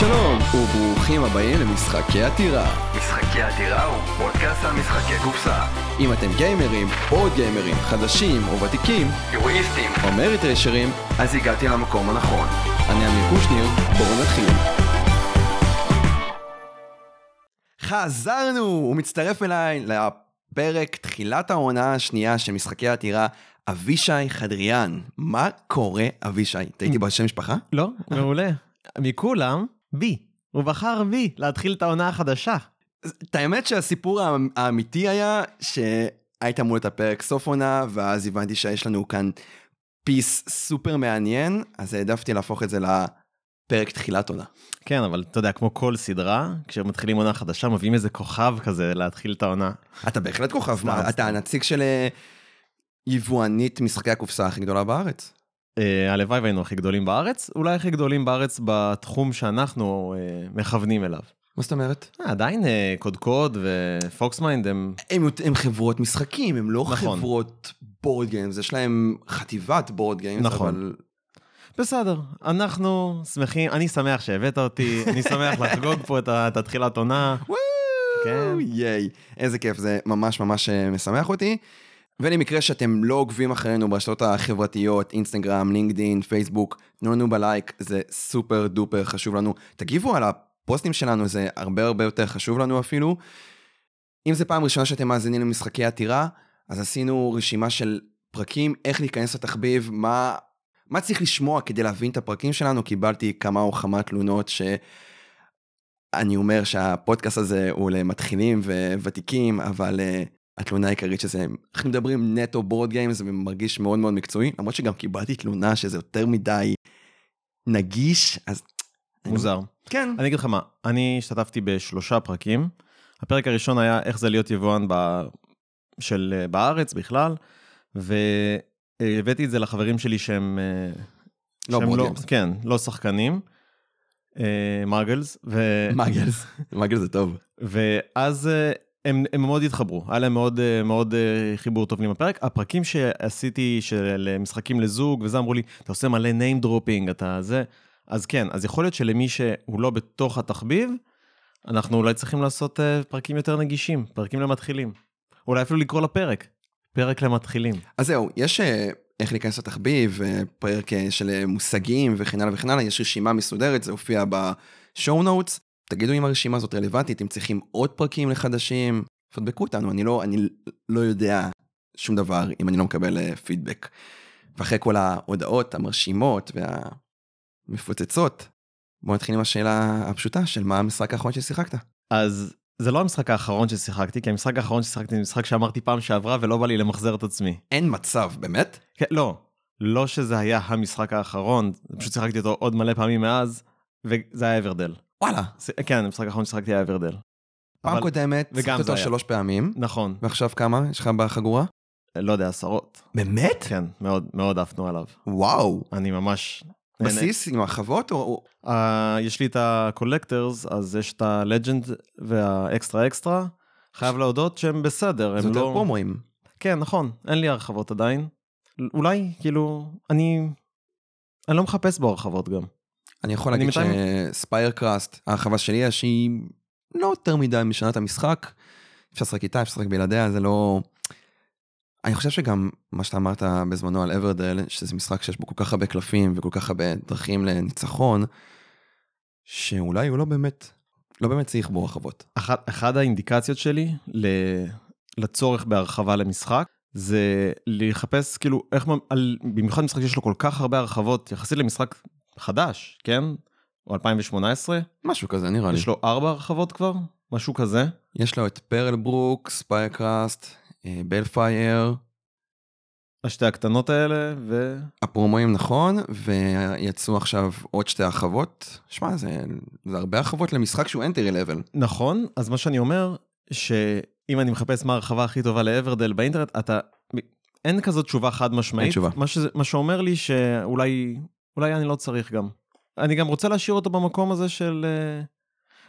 שלום, וברוכים הבאים למשחקי עתירה. משחקי עתירה הוא פודקאסט על משחקי קופסה. אם אתם גיימרים, עוד גיימרים, חדשים או ותיקים, יורואיסטים. או מריטרשרים, אז הגעתי למקום הנכון. אני אמיר קושניר, בואו נתחיל. חזרנו! הוא מצטרף אליי לפרק תחילת העונה השנייה של משחקי העתירה, אבישי חדריאן. מה קורה, אבישי? טעיתי בשם משפחה? לא, מעולה. מכולם, בי. הוא בחר בי להתחיל את העונה החדשה. את האמת שהסיפור האמ- האמיתי היה שהיית אמור לטפרק סוף עונה, ואז הבנתי שיש לנו כאן פיס סופר מעניין, אז העדפתי להפוך את זה לפרק תחילת עונה. כן, אבל אתה יודע, כמו כל סדרה, כשמתחילים עונה חדשה, מביאים איזה כוכב כזה להתחיל את העונה. אתה בהחלט כוכב, מה, אתה. הנציג של אה, יבואנית משחקי הקופסה הכי גדולה בארץ. אה, הלוואי והיינו הכי גדולים בארץ, אולי הכי גדולים בארץ בתחום שאנחנו אה, מכוונים אליו. מה זאת אומרת? אה, עדיין אה, קודקוד ופוקסמיינד הם... הם, הם חברות משחקים, הם לא נכון. חברות board games, יש להם חטיבת board games, נכון. אבל בסדר, אנחנו שמחים, אני שמח שהבאת אותי, אני שמח לחגוג פה את התחילת עונה. וואו, כן. ייי, איזה כיף, זה ממש ממש אה, משמח אותי. ולמקרה שאתם לא עוקבים אחרינו ברשתות החברתיות, אינסטגרם, לינקדין, פייסבוק, תנו לנו בלייק, זה סופר דופר חשוב לנו. תגיבו על הפוסטים שלנו, זה הרבה הרבה יותר חשוב לנו אפילו. אם זה פעם ראשונה שאתם מאזינים למשחקי עתירה, אז עשינו רשימה של פרקים, איך להיכנס לתחביב, מה, מה צריך לשמוע כדי להבין את הפרקים שלנו. קיבלתי כמה או כמה תלונות ש... אני אומר שהפודקאסט הזה הוא למתחילים וותיקים, אבל uh, התלונה העיקרית שזה, אנחנו מדברים נטו בורד גיימס, זה מרגיש מאוד מאוד מקצועי, למרות שגם קיבלתי תלונה שזה יותר מדי נגיש, אז... מוזר. כן. אני אגיד לך מה, אני השתתפתי בשלושה פרקים. הפרק הראשון היה איך זה להיות יבואן ב... של אה, בארץ בכלל, והבאתי את זה לחברים שלי שהם... אה, לא שהם board games. כן, לא שחקנים. אה, מאגלס, ו... מאגלס, מאגלס זה טוב. ואז הם, הם מאוד התחברו, היה להם מאוד, אה, מאוד אה, חיבור טוב עם הפרק. הפרקים שעשיתי של משחקים לזוג וזה, אמרו לי, אתה עושה מלא name dropping, אתה זה. אז כן, אז יכול להיות שלמי שהוא לא בתוך התחביב, אנחנו אולי צריכים לעשות אה, פרקים יותר נגישים, פרקים למתחילים. אולי אפילו לקרוא לפרק, פרק למתחילים. אז זהו, יש אה, איך להיכנס לתחביב, אה, פרק אה, של אה, מושגים וכן הלאה וכן הלאה, יש רשימה מסודרת, זה הופיע בשואו נוטס. תגידו אם הרשימה הזאת רלוונטית, אם צריכים עוד פרקים לחדשים, פדבקו אותנו, אני לא, אני לא יודע שום דבר אם אני לא מקבל אה, פידבק. ואחרי כל ההודעות המרשימות והמפוצצות, בואו נתחיל עם השאלה הפשוטה של מה המשחק האחרון ששיחקת. אז זה לא המשחק האחרון ששיחקתי, כי המשחק האחרון ששיחקתי זה משחק שאמרתי פעם שעברה ולא בא לי למחזר את עצמי. אין מצב, באמת? כן, לא, לא שזה היה המשחק האחרון, פשוט שיחקתי אותו עוד מלא פעמים מאז, וזה היה Everdell. וואלה. כן, המשחק האחרון ששיחקתי היה Everdell. פעם אבל- קודמת, שיחקת זה אותו. שלוש פעמים, נכון, ועכשיו כמה? יש לך בחגורה? לא יודע, עשרות. באמת? כן, מאוד מאוד עפנו עליו. וואו. אני ממש... נהנה. בסיס עם הרחבות או... אה, יש לי את ה collector's, אז יש את ה legend וה extra extra. חייב להודות שהם בסדר, זה הם יותר לא... פרומואים. כן, נכון, אין לי הרחבות עדיין. אולי, כאילו, אני... אני לא מחפש בו הרחבות גם. אני יכול להגיד שספייר קראסט, ההרחבה שלי יש, היא לא יותר מדי משנה את המשחק. אפשר לשחק איתה, אפשר לשחק בלעדיה, זה לא... אני חושב שגם מה שאתה אמרת בזמנו על אברדל, שזה משחק שיש בו כל כך הרבה קלפים וכל כך הרבה דרכים לניצחון, שאולי הוא לא באמת, לא באמת צריך בו הרחבות. אחת, אחד האינדיקציות שלי לצורך בהרחבה למשחק, זה לחפש כאילו איך, על, במיוחד משחק שיש לו כל כך הרבה הרחבות יחסית למשחק חדש, כן? או 2018, משהו כזה נראה לי. יש לו ארבע הרחבות כבר, משהו כזה. יש לו את Pearlbrook, Spirecrest, Bellfaire, השתי הקטנות האלה, ו... הפרומואים נכון, ויצאו עכשיו עוד שתי הרחבות. שמע, זה, זה הרבה הרחבות למשחק שהוא entry level. נכון, אז מה שאני אומר, שאם אני מחפש מה ההרחבה הכי טובה ל Everdell באינטרנט, אתה... אין כזאת תשובה חד משמעית. אין תשובה. מה, שזה, מה שאומר לי שאולי אולי אני לא צריך גם. אני גם רוצה להשאיר אותו במקום הזה של... אה,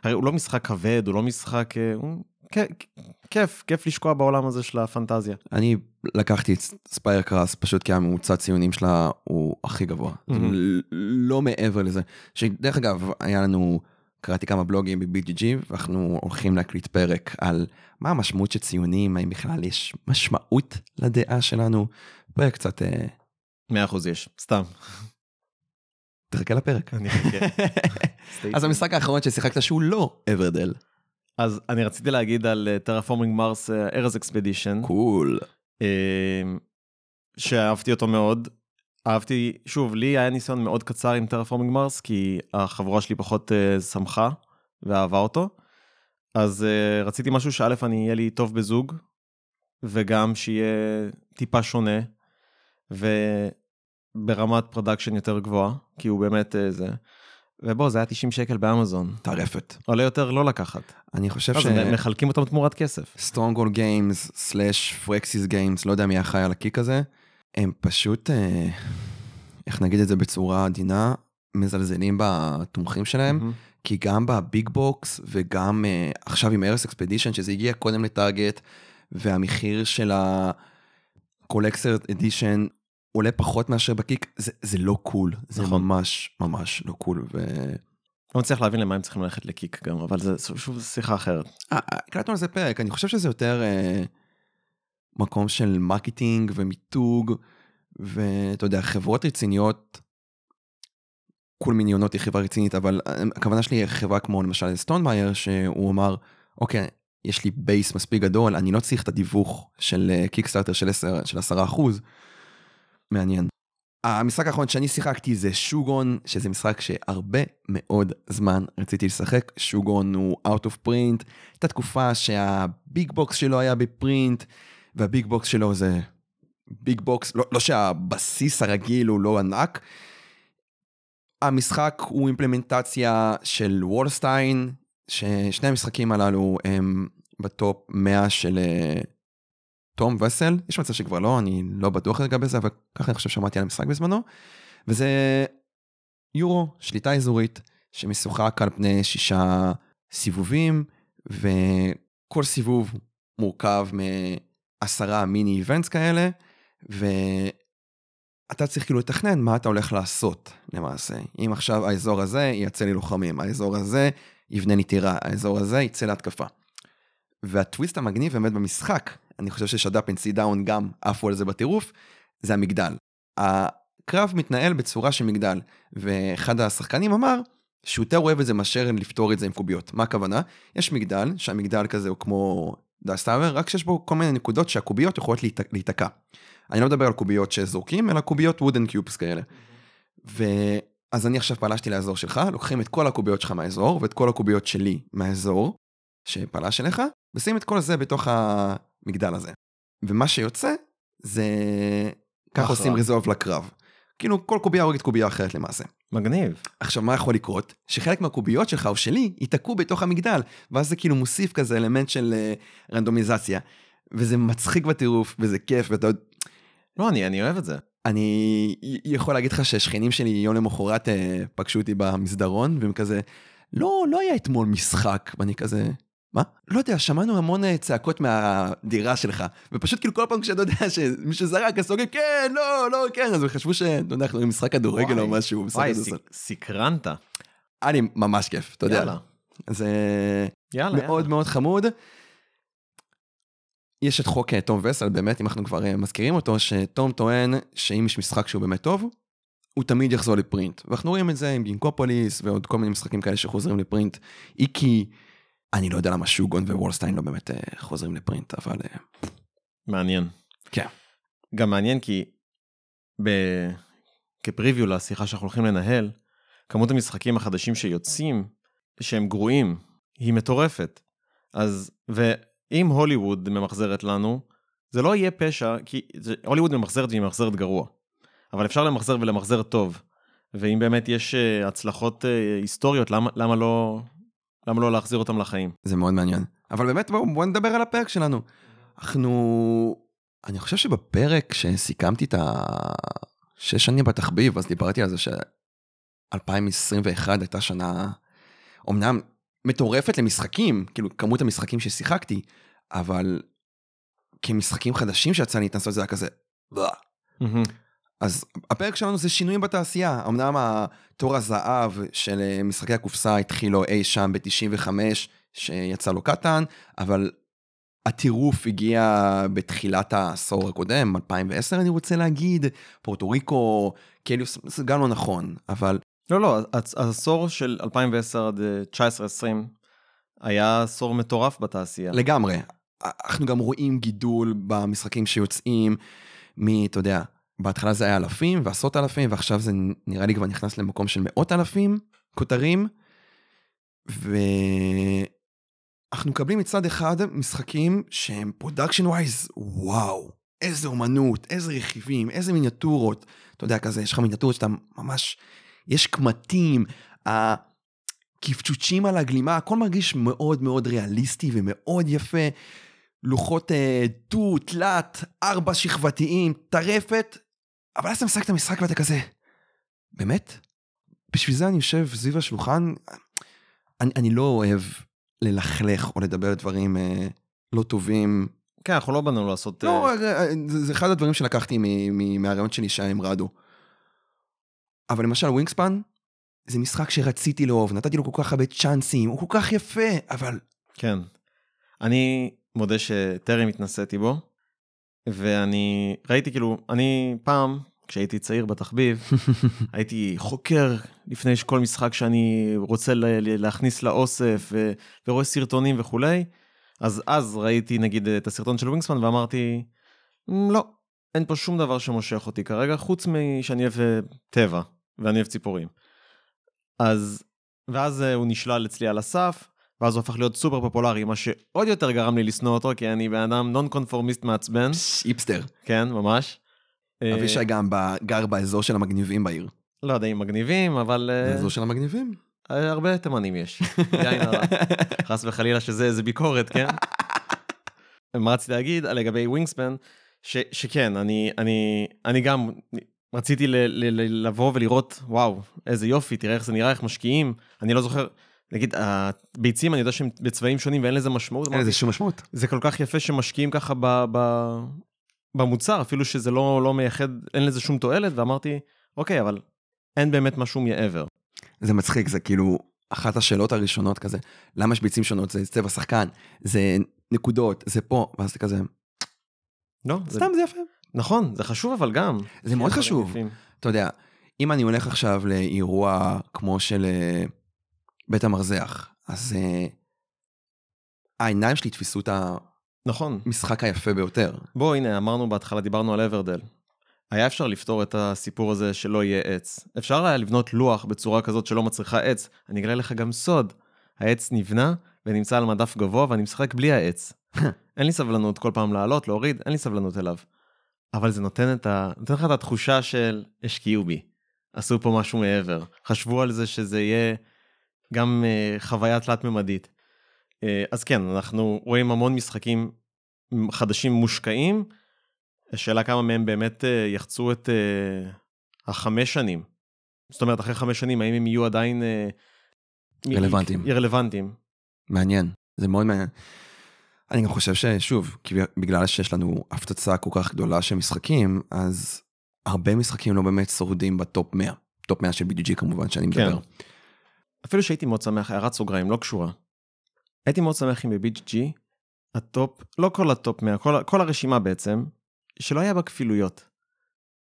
הרי הוא לא משחק כבד, הוא לא משחק... אה, הוא... כיף, כיף לשקוע בעולם הזה של הפנטזיה. אני לקחתי את Spirecrest פשוט כי הממוצע ציונים שלה הוא הכי גבוה. מהמם. ל- לא מעבר לזה. שדרך אגב, היה לנו קראתי כמה בלוגים ב-BGG, ואנחנו הולכים להקליט פרק על מה המשמעות של ציונים, האם בכלל יש משמעות לדעה שלנו, וקצת, אה, 100% יש, סתם. תחכה לפרק. אני אחכה. אז המשחק האחרון ששיחקת שהוא לא Everdell. אז אני רציתי להגיד על Terraforming Mars Ares Expedition, cool. שאהבתי אותו מאוד. אהבתי, שוב, לי היה ניסיון מאוד קצר עם Terraforming Mars, כי החבורה שלי פחות אה, שמחה ואהבה אותו. אז אה, רציתי משהו שא', אני אהיה לי טוב בזוג, וגם שיהיה טיפה שונה, וברמת production יותר גבוהה, כי הוא באמת אה, זה. ובוא, זה היה 90 שקל באמזון. טרפת. עולה יותר לא לקחת. אני חושב אז ש... הם מחלקים אותם תמורת כסף. Stronghold Games slash FryxGames, לא יודע מי אחראי על ה kick הזה, הם פשוט, אה, איך נגיד את זה בצורה עדינה, מזלזלים בתומכים שלהם, מהמם. כי גם ב big box וגם אה, עכשיו עם Ares Expedition, שזה הגיע קודם ל Target, והמחיר של ה collector edition עולה פחות מאשר ב kick, זה, זה לא cool, זה נכון. ממש ממש לא cool. ו... לא מצליח להבין למה הם צריכים ללכת ל kick גם, אבל זה שוב שיחה אחרת. אה, הקלטנו על זה פרק, אני חושב שזה יותר אה, מקום של marketing ומיתוג, ואתה יודע, חברות רציניות, Cool Mini or Not היא חברה רצינית, אבל אה, הכוונה שלי היא חברה כמו למשל Stonemaier, שהוא אמר, אוקיי, יש לי base מספיק גדול, אני לא צריך את הדיווח של אה, Kickstarter של 10, של 10 אחוז. מעניין. המשחק האחרון שאני שיחקתי זה שוגון, שזה משחק שהרבה מאוד זמן רציתי לשחק. שוגון הוא out of print, הייתה תקופה שה big box שלו היה ב print, וה big box שלו זה big box, לא, לא שהבסיס הרגיל הוא לא ענק. המשחק הוא אימפלמנטציה של Wallenstein, ששני המשחקים הללו הם ב top 100 של אה, תום וסל, יש מצב שכבר לא, אני לא בטוח לגבי זה, אבל ככה אני חושב שמעתי על המשחק בזמנו. וזה יורו, שליטה אזורית, שמשוחק על פני שישה סיבובים, וכל סיבוב מורכב מעשרה מיני איבנטס כאלה, ואתה צריך כאילו לתכנן מה אתה הולך לעשות למעשה. אם עכשיו האזור הזה ייצא לי לוחמים, האזור הזה יבנה לי טירה, האזור הזה יצא להתקפה. והטוויסט המגניב באמת במשחק, אני חושב ש Shut Up and Sit Down גם עפו על זה בטירוף, זה המגדל. הקרב מתנהל בצורה של מגדל, ואחד השחקנים אמר שהוא יותר אוהב את זה מאשר לפתור את זה עם קוביות. מה הכוונה? יש מגדל, שהמגדל כזה הוא כמו dice tower, רק שיש בו כל מיני נקודות שהקוביות יכולות להיתק- להיתקע. אני לא מדבר על קוביות שזורקים, אלא קוביות wooden cubes כאלה. ואז אני עכשיו פלשתי לאזור שלך, לוקחים את כל הקוביות שלך מהאזור, ואת כל הקוביות שלי מהאזור, שפלש אליך, ושים את כל זה בתוך המגדל הזה. ומה שיוצא, זה... ככה. עושים ריזולב לקרב. כאילו כל קובייה הורגת קובייה אחרת למעשה. מגניב. עכשיו מה יכול לקרות? שחלק מהקוביות שלך או שלי ייתקעו בתוך המגדל, ואז זה כאילו מוסיף כזה אלמנט של אה, רנדומיזציה. וזה מצחיק בטירוף, וזה כיף, ואתה יודע, לא, אני, אני אוהב את זה. אני יכול להגיד לך ששכנים שלי יום למחרת אה, פגשו אותי במסדרון, והם כזה, לא, לא היה אתמול משחק, ואני כזה, מה? לא יודע, שמענו המון אה, צעקות מהדירה שלך, ופשוט כאילו כל פעם כשאתה יודע שמישהו זרק, אז אומרים, כן, לא, לא, כן, אז חשבו שאתה יודע, אנחנו במשחק כדורגל או וואי, משהו, משחק וואי, כדורסל. סק- סקרנת. לי ממש כיף, אתה יודע. יאללה. זה יאללה, מאוד יאללה. מאוד חמוד. יש את חוק אה, תום וסל, באמת, אם אנחנו כבר אה, מזכירים אותו, שתום טוען שאם יש משחק שהוא באמת טוב, הוא תמיד יחזור לפרינט. ואנחנו רואים את זה עם גינקופוליס ועוד כל מיני משחקים כאלה שחוזרים לפרינט. איקי, אני לא יודע למה שוגון ווולסטיין לא באמת אה, חוזרים לפרינט, אבל אה, מעניין. כן. גם מעניין כי ב... כפריוויו לשיחה שאנחנו הולכים לנהל, כמות המשחקים החדשים שיוצאים, שהם גרועים, היא מטורפת. אז, ואם הוליווד ממחזרת לנו, זה לא יהיה פשע, כי זה, הוליווד ממחזרת והיא ממחזרת גרוע. אבל אפשר למחזר ולמחזר טוב. ואם באמת יש אה, הצלחות היסטוריות, למה, למה לא... למה לא להחזיר אותם לחיים? זה מאוד מעניין. אבל באמת, בואו בוא נדבר על הפרק שלנו. אנחנו... אני חושב שבפרק שסיכמתי את השש שנים בתחביב, אז דיברתי על זה ש-2021 הייתה שנה, אמנם מטורפת למשחקים, כאילו כמות המשחקים ששיחקתי, אבל כמשחקים חדשים שיצא לי להתנסות זה היה כזה... "בלה". אז הפרק שלנו זה שינויים בתעשייה. אמנם התור הזהב של אה, משחקי הקופסה התחיל לו אי שם ב-95, שיצא לו קטן, אבל הטירוף הגיע בתחילת העשור הקודם, 2010 אני רוצה להגיד, פורטו ריקו, קליוס, זה גם לא נכון, אבל לא, לא, העשור של 2010 עד אה, 19-20 היה עשור מטורף בתעשייה. לגמרי. אנחנו גם רואים גידול במשחקים שיוצאים מ, אתה יודע, בהתחלה זה היה אלפים ועשרות אלפים, ועכשיו זה נראה לי כבר נכנס למקום של מאות אלפים כותרים. ואנחנו מקבלים מצד אחד משחקים שהם production wise, וואו, איזה אומנות, איזה רכיבים, איזה מיניאטורות. אתה יודע, כזה, יש לך מיניאטורות שאתה ממש, יש קמטים, הקפצ'וצ'ים על הגלימה, הכל מרגיש מאוד מאוד ריאליסטי ומאוד יפה. לוחות אה, דו, תלת, ארבע שכבתיים, טרפת, אבל אז אתה משחק את המשחק ואתה כזה, באמת? בשביל זה אני יושב סביב השולחן, אני, אני לא אוהב ללכלך או לדבר דברים אה, לא טובים. כן, אנחנו לא באנו לעשות... לא, אה, אה, אה, זה, זה אחד הדברים שלקחתי מהרעיון שלי שהיה עם רדו. אבל למשל ווינגספן, זה משחק שרציתי לאהוב, נתתי לו כל כך הרבה צ'אנסים, הוא כל כך יפה, אבל כן. אני מודה שטרם התנסיתי בו, ואני ראיתי כאילו, אני פעם, כשהייתי צעיר בתחביב, הייתי חוקר לפני כל משחק שאני רוצה להכניס לאוסף, ורואה סרטונים וכולי, אז אז ראיתי נגיד את הסרטון של ווינגסמן ואמרתי, "מ, לא, אין פה שום דבר שמושך אותי כרגע, חוץ משאני אוהב אה, טבע, ואני אוהב ציפורים. אז, ואז אה, הוא נשלל אצלי על הסף, ואז הוא הפך להיות סופר פופולרי, מה שעוד יותר גרם לי לשנוא אותו, כי אני בן אדם נון קונפורמיסט מעצבן, היפסטר. כן, ממש. אה, אבישי גם ב- גר באזור של המגניבים בעיר. לא יודע אם מגניבים, אבל אה, זה אזור של המגניבים. אה, הרבה תימנים יש. בלי עין הרע. חס וחלילה שזה איזה ביקורת, כן? מה רציתי להגיד לגבי ווינגספן, ש, שכן, אני, אני, אני גם רציתי ל, ל, ל, לבוא ולראות, וואו, איזה יופי, תראה איך זה נראה, איך משקיעים. אני לא זוכר, נגיד, הביצים, אני יודע שהם בצבעים שונים ואין לזה משמעות. אין לזה שום משמעות. זה כל כך יפה שמשקיעים ככה ב, ב, במוצר, אפילו שזה לא, לא מייחד, אין לזה שום תועלת, ואמרתי, אוקיי, אבל אין באמת משהו מעבר. זה מצחיק, זה כאילו אחת השאלות הראשונות כזה, למה יש ביצים שונות? זה צבע שחקן, זה נקודות, זה פה, ואז זה כזה, לא, זה, סתם זה יפה. נכון, זה חשוב אבל גם. זה מאוד חשוב. יפים. אתה יודע, אם אני הולך עכשיו לאירוע כמו של אה, בית המרזח, אז אה, העיניים שלי תפסו את נכון. המשחק היפה ביותר. בוא, הנה, אמרנו בהתחלה, דיברנו על אברדל. היה אפשר לפתור את הסיפור הזה שלא יהיה עץ. אפשר היה לבנות לוח בצורה כזאת שלא מצריכה עץ. אני אגלה לך גם סוד. העץ נבנה ונמצא על מדף גבוה ואני משחק בלי העץ. אין לי סבלנות כל פעם לעלות, להוריד, אין לי סבלנות אליו. אבל זה נותן, את ה... נותן לך את התחושה של השקיעו בי. עשו פה משהו מעבר. חשבו על זה שזה יהיה גם uh, חוויה תלת-ממדית. Uh, אז כן, אנחנו רואים המון משחקים חדשים מושקעים. השאלה כמה מהם באמת אה, יחצו את אה, החמש שנים. זאת אומרת, אחרי חמש שנים, האם הם יהיו עדיין... אה, רלוונטיים. רלוונטיים. מעניין, זה מאוד מעניין. אני גם חושב ששוב, בגלל שיש לנו הפצצה כל כך גדולה של משחקים, אז הרבה משחקים לא באמת שורדים ב top 100. top 100 של BGG כמובן שאני כן. אפילו שהייתי מאוד שמח, הערת סוגריים, לא קשורה. הייתי מאוד שמח אם ב-BGG, ה top, לא כל ה top 100, כל, כל הרשימה בעצם, שלא היה בה כפילויות.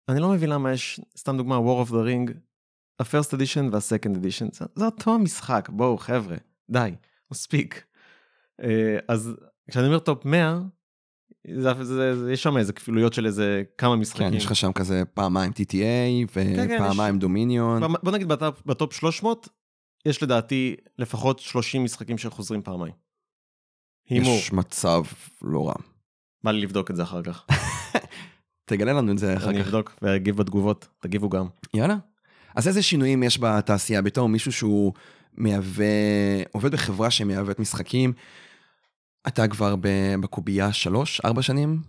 אני לא מבין למה יש, סתם דוגמה, War of the Ring, ה-first edition וה-second edition, זה, זה אותו משחק, בואו חבר'ה, די, מספיק. אה, אז כשאני אומר top 100, זה, זה, זה, זה, יש שם איזה כפילויות של איזה כמה משחקים. כן, יש לך שם כזה פעמיים TTA כן, ופעמיים Dominion. בוא בוא נגיד ב top, ב top 300, יש לדעתי לפחות 30 משחקים שחוזרים פעמיים. הימור, יש מצב לא רע. בא לי לבדוק את זה אחר כך. תגלה לנו את זה אחר אני כך. אבדוק ואגיב בתגובות, תגיבו גם. יאללה. אז איזה שינויים יש בתעשייה בתור מישהו שהוא מהווה, עובד בחברה שמייבאת משחקים? אתה כבר בקובייה שלוש, ארבע שנים?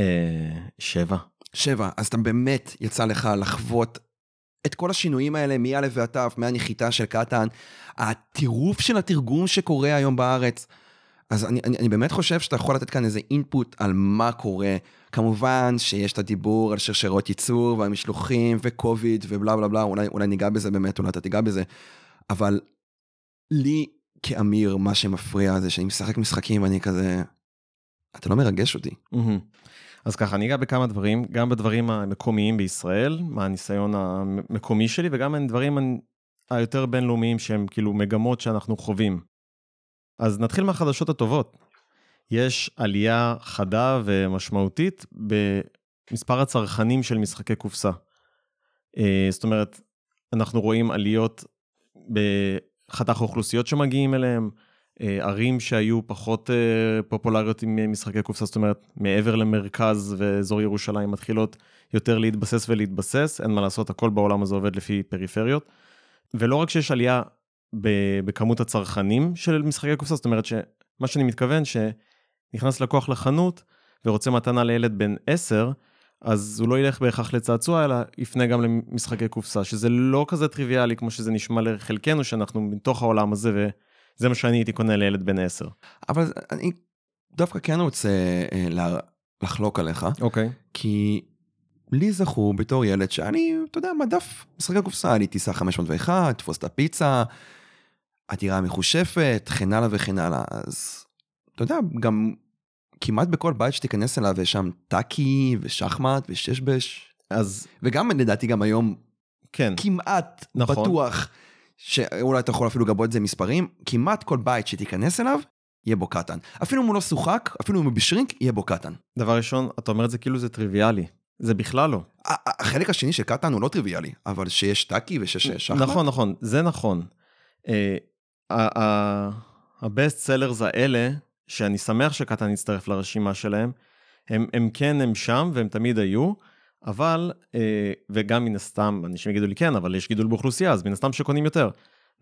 אה, שבע. שבע. אז אתה באמת יצא לך לחוות את כל השינויים האלה מא' ועד ת', מהנחיתה של קטן, הטירוף של התרגום שקורה היום בארץ. אז אני, אני, אני באמת חושב שאתה יכול לתת כאן איזה אינפוט על מה קורה. כמובן שיש את הדיבור על שרשרות ייצור והמשלוחים וקוביד ובלה בלה בלה, אולי, אולי ניגע בזה באמת, אולי אתה תיגע בזה, אבל לי כאמיר, מה שמפריע זה שאני משחק משחקים ואני כזה, אתה לא מרגש אותי. מהמם. אז ככה, אני אגע בכמה דברים, גם בדברים המקומיים בישראל, מהניסיון המקומי שלי, וגם הדברים היותר בינלאומיים שהם כאילו מגמות שאנחנו חווים. אז נתחיל מהחדשות הטובות. יש עלייה חדה ומשמעותית במספר הצרכנים של משחקי קופסה. אה, זאת אומרת, אנחנו רואים עליות בחתך האוכלוסיות שמגיעים אליהם, ערים שהיו פחות אה, פופולריות עם משחקי קופסה, זאת אומרת, מעבר למרכז ואזור ירושלים מתחילות יותר להתבסס ולהתבסס, אין מה לעשות, הכל בעולם הזה עובד לפי פריפריות. ולא רק שיש עלייה בכמות הצרכנים של משחקי קופסה, זאת אומרת שמה שאני מתכוון, שנכנס לקוח לחנות ורוצה מתנה לילד בן 10, אז הוא לא ילך בהכרח לצעצוע, אלא יפנה גם למשחקי קופסה, שזה לא כזה טריוויאלי כמו שזה נשמע לחלקנו, שאנחנו מתוך העולם הזה, וזה מה שאני הייתי קונה לילד בן 10. אבל אני דווקא כן רוצה אה, לחלוק עליך, אוקיי. כי לי זכור בתור ילד שאני, אתה יודע, מדף משחקי קופסה, אני טיסה 501, תפוס את הפיצה, הדירה מחושפת, כן הלאה וכן הלאה. אז אתה יודע, גם כמעט בכל בית שתיכנס אליו יש שם טאקי ושחמט וששבש. אז... וגם לדעתי גם היום, כן. כמעט נכון. בטוח, שאולי אתה יכול אפילו לגבות את זה מספרים, כמעט כל בית שתיכנס אליו, יהיה בו קטן. אפילו אם הוא לא שוחק, אפילו אם הוא בשרינק, יהיה בו קטן. דבר ראשון, אתה אומר את זה כאילו זה טריוויאלי. זה בכלל לא. החלק השני של קטן הוא לא טריוויאלי, אבל שיש טאקי ושיש שחמט. נכון, נכון, זה נכון. הבסט סלרס האלה, שאני שמח שקטן יצטרף לרשימה שלהם, הם, הם כן, הם שם והם תמיד היו, אבל, אה, וגם מן הסתם, אנשים יגידו לי כן, אבל יש גידול באוכלוסייה, אז מן הסתם שקונים יותר.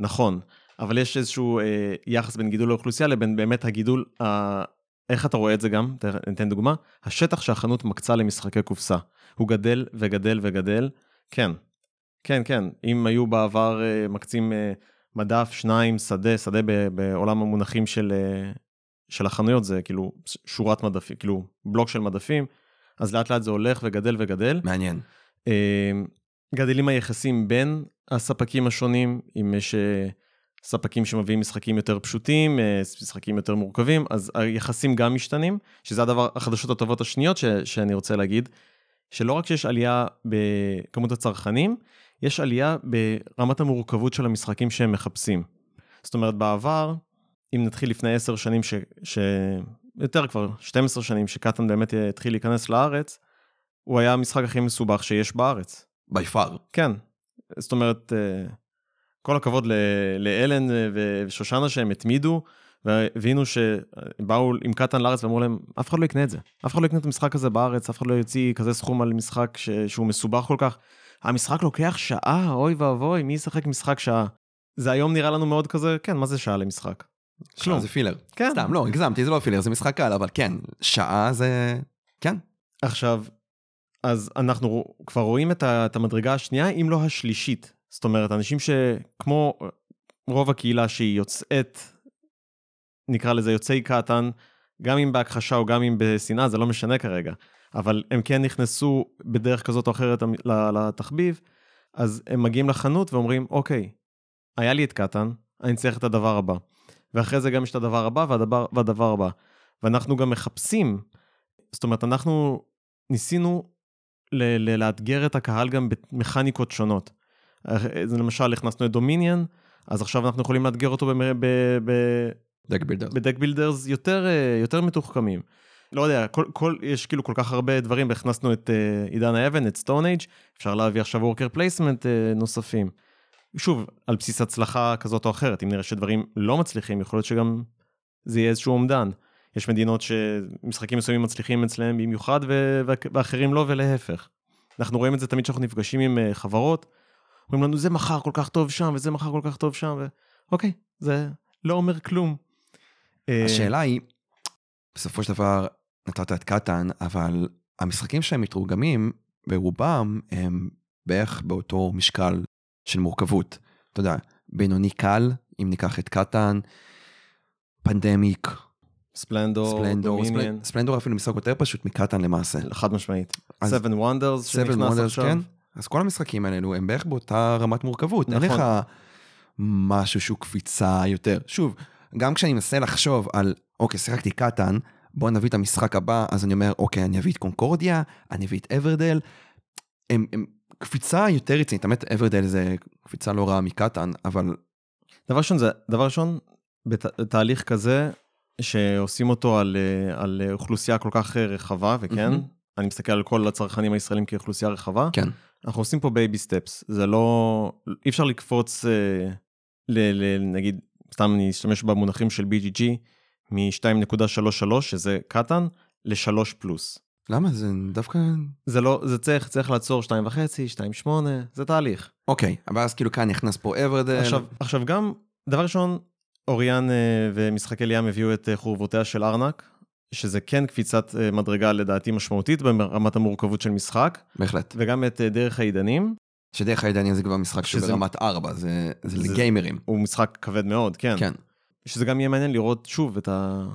נכון, אבל יש איזשהו אה, יחס בין גידול לאוכלוסייה לבין באמת הגידול, אה, איך אתה רואה את זה גם? ניתן דוגמה. השטח שהחנות מקצה למשחקי קופסה, הוא גדל וגדל וגדל. כן, כן, כן. אם היו בעבר אה, מקצים מדף, שניים, שדה, שדה בעולם המונחים של, של החנויות, זה כאילו שורת מדפים, כאילו בלוק של מדפים, אז לאט לאט זה הולך וגדל וגדל. מעניין. גדלים היחסים בין הספקים השונים, אם יש ספקים שמביאים משחקים יותר פשוטים, משחקים יותר מורכבים, אז היחסים גם משתנים, שזה הדבר, החדשות הטובות השניות ש, שאני רוצה להגיד, שלא רק שיש עלייה בכמות הצרכנים, יש עלייה ברמת המורכבות של המשחקים שהם מחפשים. זאת אומרת, בעבר, אם נתחיל לפני 10 שנים, ש... יותר כבר, 12 שנים, שקטן באמת התחיל להיכנס לארץ, הוא היה המשחק הכי מסובך שיש בארץ. בי פאר. כן. זאת אומרת, אה, כל הכבוד לאלן ושושנה שהם התמידו, והבינו שבאו עם קטן לארץ ואמרו להם, אף אחד לא יקנה את זה. אף אחד לא יקנה את המשחק הזה בארץ, אף אחד לא יוציא כזה סכום על משחק ש... שהוא מסובך כל כך. המשחק לוקח שעה, אוי ואבוי, מי ישחק משחק שעה? זה היום נראה לנו מאוד כזה, כן, מה זה שעה למשחק? כלום. זה פילר. כן. סתם, לא, הגזמתי, זה לא פילר, זה משחק קל, אבל כן, שעה זה... כן. עכשיו, אז אנחנו כבר רואים את המדרגה השנייה, אם לא השלישית. זאת אומרת, אנשים שכמו רוב הקהילה שהיא יוצאת, נקרא לזה יוצאי קטן, גם אם בהכחשה או גם אם בשנאה, זה לא משנה כרגע. אבל הם כן נכנסו בדרך כזאת או אחרת לתחביב, אז הם מגיעים לחנות ואומרים, אוקיי, היה לי את קטן, אני צריך את הדבר הבא. ואחרי זה גם יש את הדבר הבא והדבר, והדבר הבא. ואנחנו גם מחפשים, זאת אומרת, אנחנו ניסינו ל- ל- לאתגר את הקהל גם במכניקות שונות. אז למשל, הכנסנו את Dominion, אז עכשיו אנחנו יכולים לאתגר אותו ב deck builders יותר, יותר מתוחכמים. לא יודע, כל, כל, יש כאילו כל כך הרבה דברים, והכנסנו את אה, עידן האבן, את Stone Age, אפשר להביא עכשיו worker placement אה, נוספים. שוב, על בסיס הצלחה כזאת או אחרת, אם נראה שדברים לא מצליחים, יכול להיות שגם זה יהיה איזשהו אומדן. יש מדינות שמשחקים מסוימים מצליחים אצלם במיוחד ו- ואחרים לא, ולהפך. אנחנו רואים את זה תמיד כשאנחנו נפגשים עם uh, חברות, אומרים לנו זה מכר כל כך טוב שם, וזה מכר כל כך טוב שם, ואוקיי, זה לא אומר כלום. השאלה היא, בסופו של דבר, נתת את קטן, אבל המשחקים שהם מתורגמים, ברובם הם בערך באותו משקל של מורכבות. אתה יודע, בינוני קל, אם ניקח את קטן, פנדמיק, ספלנדור, ספלנדור, דומיניאן, ספל- ספלנדור אפילו משחק יותר פשוט מקטן למעשה. חד משמעית. אז- Seven Wonders סבל שנכנס עכשיו. כן. אז כל המשחקים האלו הם בערך באותה רמת מורכבות. אין נכון. לך משהו שהוא קפיצה יותר. שוב, גם כשאני מנסה לחשוב על, אוקיי, שיחקתי קטן, בוא נביא את המשחק הבא, אז אני אומר, אוקיי, אני אביא את Concordia, אני אביא את Everdell. הם, הם קפיצה יותר רצינית, האמת, Everdell זה קפיצה לא רעה מ Catan, אבל דבר ראשון, זה, דבר ראשון, בת- בתהליך כזה, שעושים אותו על, אה, על אוכלוסייה כל כך אה, רחבה, וכן, מהמם. אני מסתכל על כל הצרכנים הישראלים כאוכלוסייה רחבה, כן. אנחנו עושים פה baby steps, זה לא, אי אפשר לקפוץ, אה, ל, ל, נגיד, סתם אני אשתמש במונחים של BGG, מ-2.33, שזה קטן, ל-3 פלוס. למה? זה דווקא... זה לא, זה צריך, צריך לעצור 2.5, 2.8, זה תהליך. אוקיי, אבל אז כאילו כאן נכנס פה אברדל. עכשיו, עכשיו גם, דבר ראשון, אוריאן אה, ומשחקי ליאם הביאו את אה, חורבותיה של ארנק, שזה כן קפיצת אה, מדרגה לדעתי משמעותית ברמת המורכבות של משחק, בהחלט. וגם את דרך העידנים, שדרך העידנים זה כבר משחק שזה- ברמת 4, זה, זה זה- לגיימרים. הוא משחק כבד מאוד, כן. כן. שזה גם יהיה מעניין לראות שוב את, ה...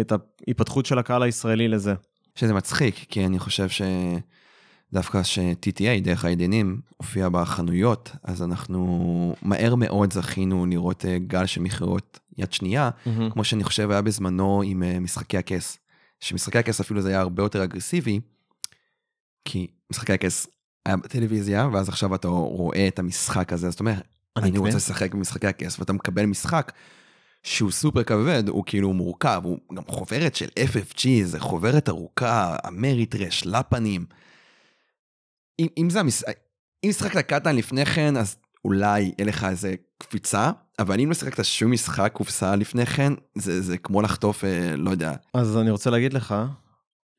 את ההיפתחות של הקהל הישראלי לזה. שזה מצחיק, כי אני חושב שדווקא ש-TTA, דרך העדיינים, הופיע בחנויות, אז אנחנו מהר מאוד זכינו לראות אה, גל של מכירות יד שנייה, כמו שאני חושב היה בזמנו עם אה, משחקי הכס. שמשחקי הכס אפילו זה היה הרבה יותר אגרסיבי, כי משחקי הכס היה בטלוויזיה, ואז עכשיו אתה רואה את המשחק הזה, אז אתה אומר, אני אני רוצה. לשחק במשחקי הכס, ואתה מקבל משחק שהוא סופר כבד, הוא כאילו מורכב, הוא גם חוברת של FFG, זה חוברת ארוכה, אמריטרש, לפנים. אם, אם זה המש... אם שיחקת קטן לפני כן, אז אולי יהיה לך איזה קפיצה, אבל אם לא שיחקת שום משחק קופסה לפני כן, זה, זה כמו לחטוף, אה, לא יודע, אז אני רוצה להגיד לך,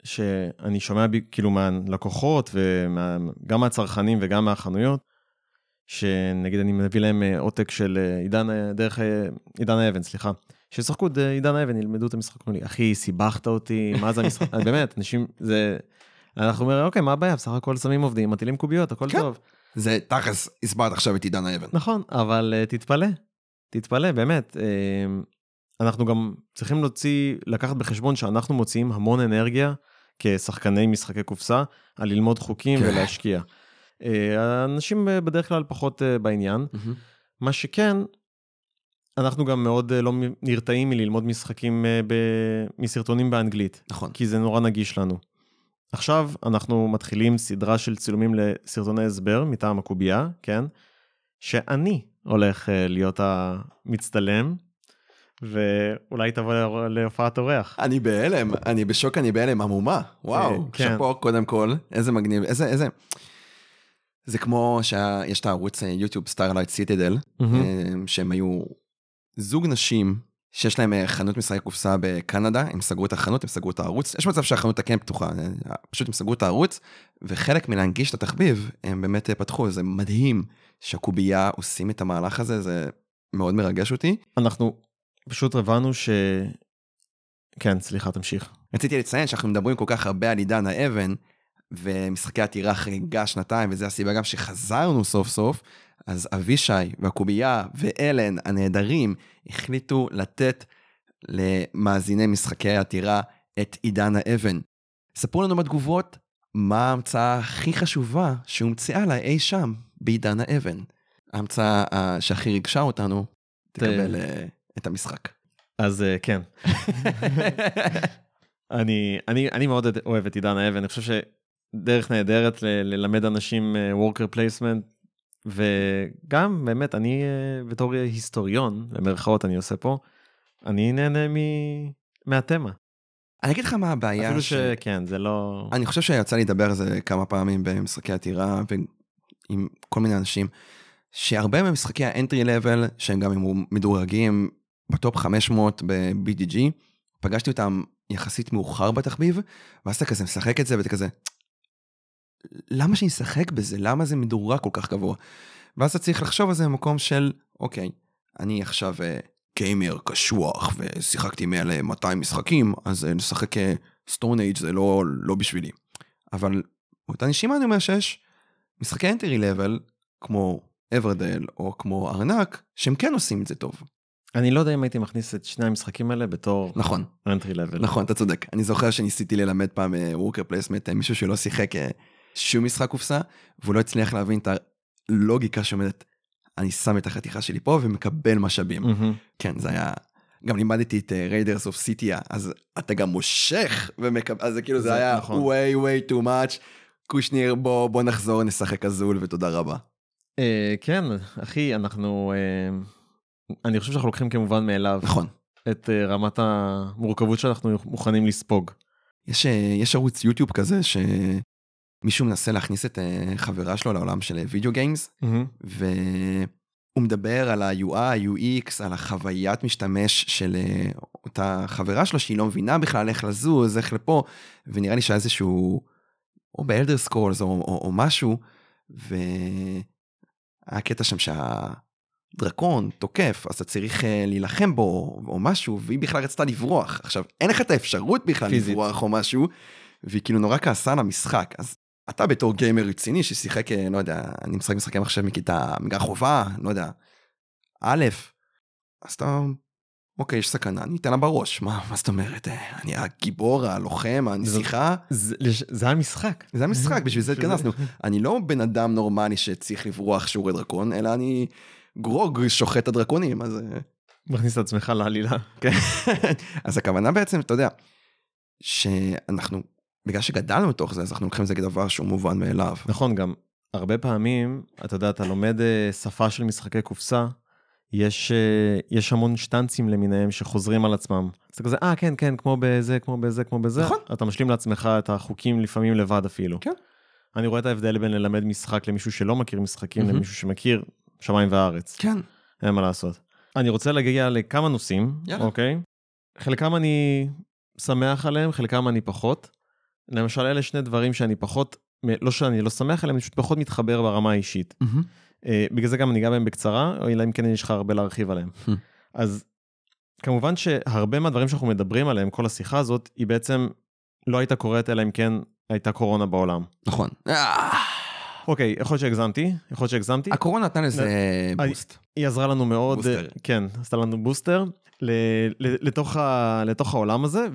שאני שומע בי, כאילו מהלקוחות וגם מהצרכנים וגם מהחנויות, שנגיד אני מביא להם אה, עותק של אה, עידן, אה, דרך עידן האבן, סליחה. שישחקו את עידן האבן, ילמדו את המשחק. אומרים לי, אחי, סיבכת אותי, מה זה המשחק? באמת, אנשים, זה... אנחנו אומרים, אוקיי, מה הבעיה? בסך הכל שמים עובדים, מטילים קוביות, הכל כן. טוב. זה תכלס, הסברת עכשיו את עידן האבן. נכון, אבל uh, תתפלא, תתפלא, באמת. Uh, אנחנו גם צריכים להוציא, לקחת בחשבון שאנחנו מוציאים המון אנרגיה כשחקני משחקי קופסה על ללמוד חוקים כן. ולהשקיע. Uh, האנשים uh, בדרך כלל פחות uh, בעניין. מהמם. מה שכן, אנחנו גם מאוד לא נרתעים מללמוד משחקים ב- מסרטונים באנגלית. נכון. כי זה נורא נגיש לנו. עכשיו אנחנו מתחילים סדרה של צילומים לסרטוני הסבר מטעם הקובייה, כן? שאני הולך אה, להיות המצטלם, ואולי תבוא לה- להופעת אורח. אני בהלם, אני בשוק, אני בהלם, המום, וואו, כן. שאפו קודם כל, איזה מגניב, איזה, איזה, זה כמו שיש את הערוץ יוטיוב Starlit Citadel, מהמם. שהם היו זוג נשים שיש להם אה, חנות משחקי קופסה בקנדה, הם סגרו את החנות, הם סגרו את הערוץ, יש מצב שהחנות כן פתוחה, אה, פשוט הם סגרו את הערוץ, וחלק מלהנגיש את התחביב, הם באמת אה, פתחו, זה מדהים שהקובייה עושים את המהלך הזה, זה מאוד מרגש אותי. אנחנו פשוט הבנו ש... כן, סליחה, תמשיך. רציתי לציין שאנחנו מדברים כל כך הרבה על עידן האבן, ומשחקי עתירה חגיגה שנתיים, וזו הסיבה גם שחזרנו סוף סוף, אז אבישי והקובייה ואלן הנהדרים החליטו לתת למאזיני משחקי העתירה את עידן האבן. ספרו לנו בתגובות מה ההמצאה הכי חשובה שהומצאה לה אי שם בעידן האבן. ההמצאה אה, שהכי ריגשה אותנו, תקבל אה, את המשחק. אז אה, כן. אני, אני, אני מאוד אוהב את עידן האבן, אני חושב שדרך נהדרת ל- ללמד אנשים אה, worker placement, וגם באמת, אני אה, בתור היסטוריון, במרכאות אני עושה פה, אני נהנה מ... מהתמה. אני אגיד לך מה הבעיה. אפילו ש- שכן, זה לא... אני חושב שיצא לי לדבר על זה כמה פעמים במשחקי עתירה ועם כל מיני אנשים, שהרבה ממשחקי האנטרי לבל, שהם גם מדורגים בטופ 500 ב-BDG, פגשתי אותם יחסית מאוחר בתחביב, ואז אתה כזה משחק את זה ואתה כזה, למה שאני אשחק בזה? למה זה מדורג כל כך גבוה? ואז אתה צריך לחשוב על זה במקום של, אוקיי, אני עכשיו אה, gamer קשוח ושיחקתי מעל אה, 200 משחקים, אז אה, לשחק Stone Age זה לא, לא בשבילי. אבל באותה נשימה אני אומר שיש משחקי entry level, כמו Everdell או כמו Arnak, שהם כן עושים את זה טוב. אני לא יודע אם הייתי מכניס את שני המשחקים האלה בתור נכון, entry level. נכון, אתה צודק. אני זוכר שניסיתי ללמד פעם worker placement, מישהו שלא שיחק אה, שום משחק קופסה, והוא לא הצליח להבין את הלוגיקה שעומדת, אני שם את החתיכה שלי פה ומקבל משאבים. מהמם. כן, זה היה... גם לימדתי את Raiders of Scythia, אז אתה גם מושך ומקבל, אז זה כאילו זה זה היה נכון. way way too much. קושניר, בוא, בוא נחזור, נשחק Azul ותודה רבה. אה, כן, אחי, אנחנו... אה, אני חושב שאנחנו לוקחים כמובן מאליו נכון. את אה, רמת המורכבות שאנחנו מוכנים לספוג. יש, יש ערוץ יוטיוב כזה שמישהו מנסה להכניס את אה, חברה שלו לעולם של video games, מהמם. והוא מדבר על ה-UI, UX, על החוויית משתמש של אה, אותה חברה שלו שהיא לא מבינה בכלל איך לזוז, איך לפה, ונראה לי שהיה איזשהו, או ב Elder Scrolls או, או, או משהו, והיה קטע שם שהדרקון תוקף, אז אתה צריך אה, להילחם בו או משהו, והיא בכלל רצתה לברוח. עכשיו, אין לך את האפשרות בכלל פיזית. לברוח או משהו, והיא כאילו נורא כעסה על המשחק. אז אתה בתור גיימר רציני ששיחק, אה, לא יודע, אני משחק משחקי מחשב מכיתה, מגע חובה, לא יודע, א', אז אתה, אוקיי, יש סכנה, אני אתן לה בראש, מה, מה זאת אומרת? אה, אני הגיבור, הלוחם, הנסיכה, זה זה היה משחק. זה המשחק, בשביל זה זה. התכנסנו. אני לא בן אדם נורמלי שצריך לברוח שיעורי דרקון, אלא אני גרוג שוחט הדרקונים, אז... אה, מכניס את עצמך לעלילה. כן. אז הכוונה בעצם, אתה יודע, שאנחנו, בגלל שגדלנו לתוך זה, אז אנחנו לוקחים את זה כדבר שהוא מובן מאליו. נכון, גם הרבה פעמים, אתה יודע, אתה לומד אה, שפה של משחקי קופסה, יש, אה, יש המון שטנצים למיניהם שחוזרים על עצמם. אז אתה כזה, אה, כן, כן, כמו בזה, כמו בזה, כמו בזה. נכון. אתה משלים לעצמך את החוקים לפעמים לבד אפילו. כן. אני רואה את ההבדל בין ללמד משחק למישהו שלא מכיר משחקים, מהמם. למישהו שמכיר שמיים וארץ. כן. אין מה לעשות. אני רוצה להגיע לכמה נושאים, יאללה. אוקיי? חלקם אני שמח עליהם, חלקם אני פחות. למשל, אלה שני דברים שאני פחות, לא שאני לא שמח עליהם, אני פשוט פחות מתחבר ברמה האישית. אה, בגלל זה גם אני אגע בהם בקצרה, או אלא אם כן יש לך הרבה להרחיב עליהם. Hmm. אז כמובן שהרבה מהדברים שאנחנו מדברים עליהם, כל השיחה הזאת, היא בעצם לא הייתה קורית אלא אם כן הייתה קורונה בעולם. נכון. אה, אוקיי, יכול להיות שהגזמתי, יכול להיות שהגזמתי. הקורונה נתנה לזה אני- בוסט. היא עזרה לנו מאוד, בוסטר. אה, כן, עשתה לנו בוסטר לתוך, ה, לתוך העולם הזה,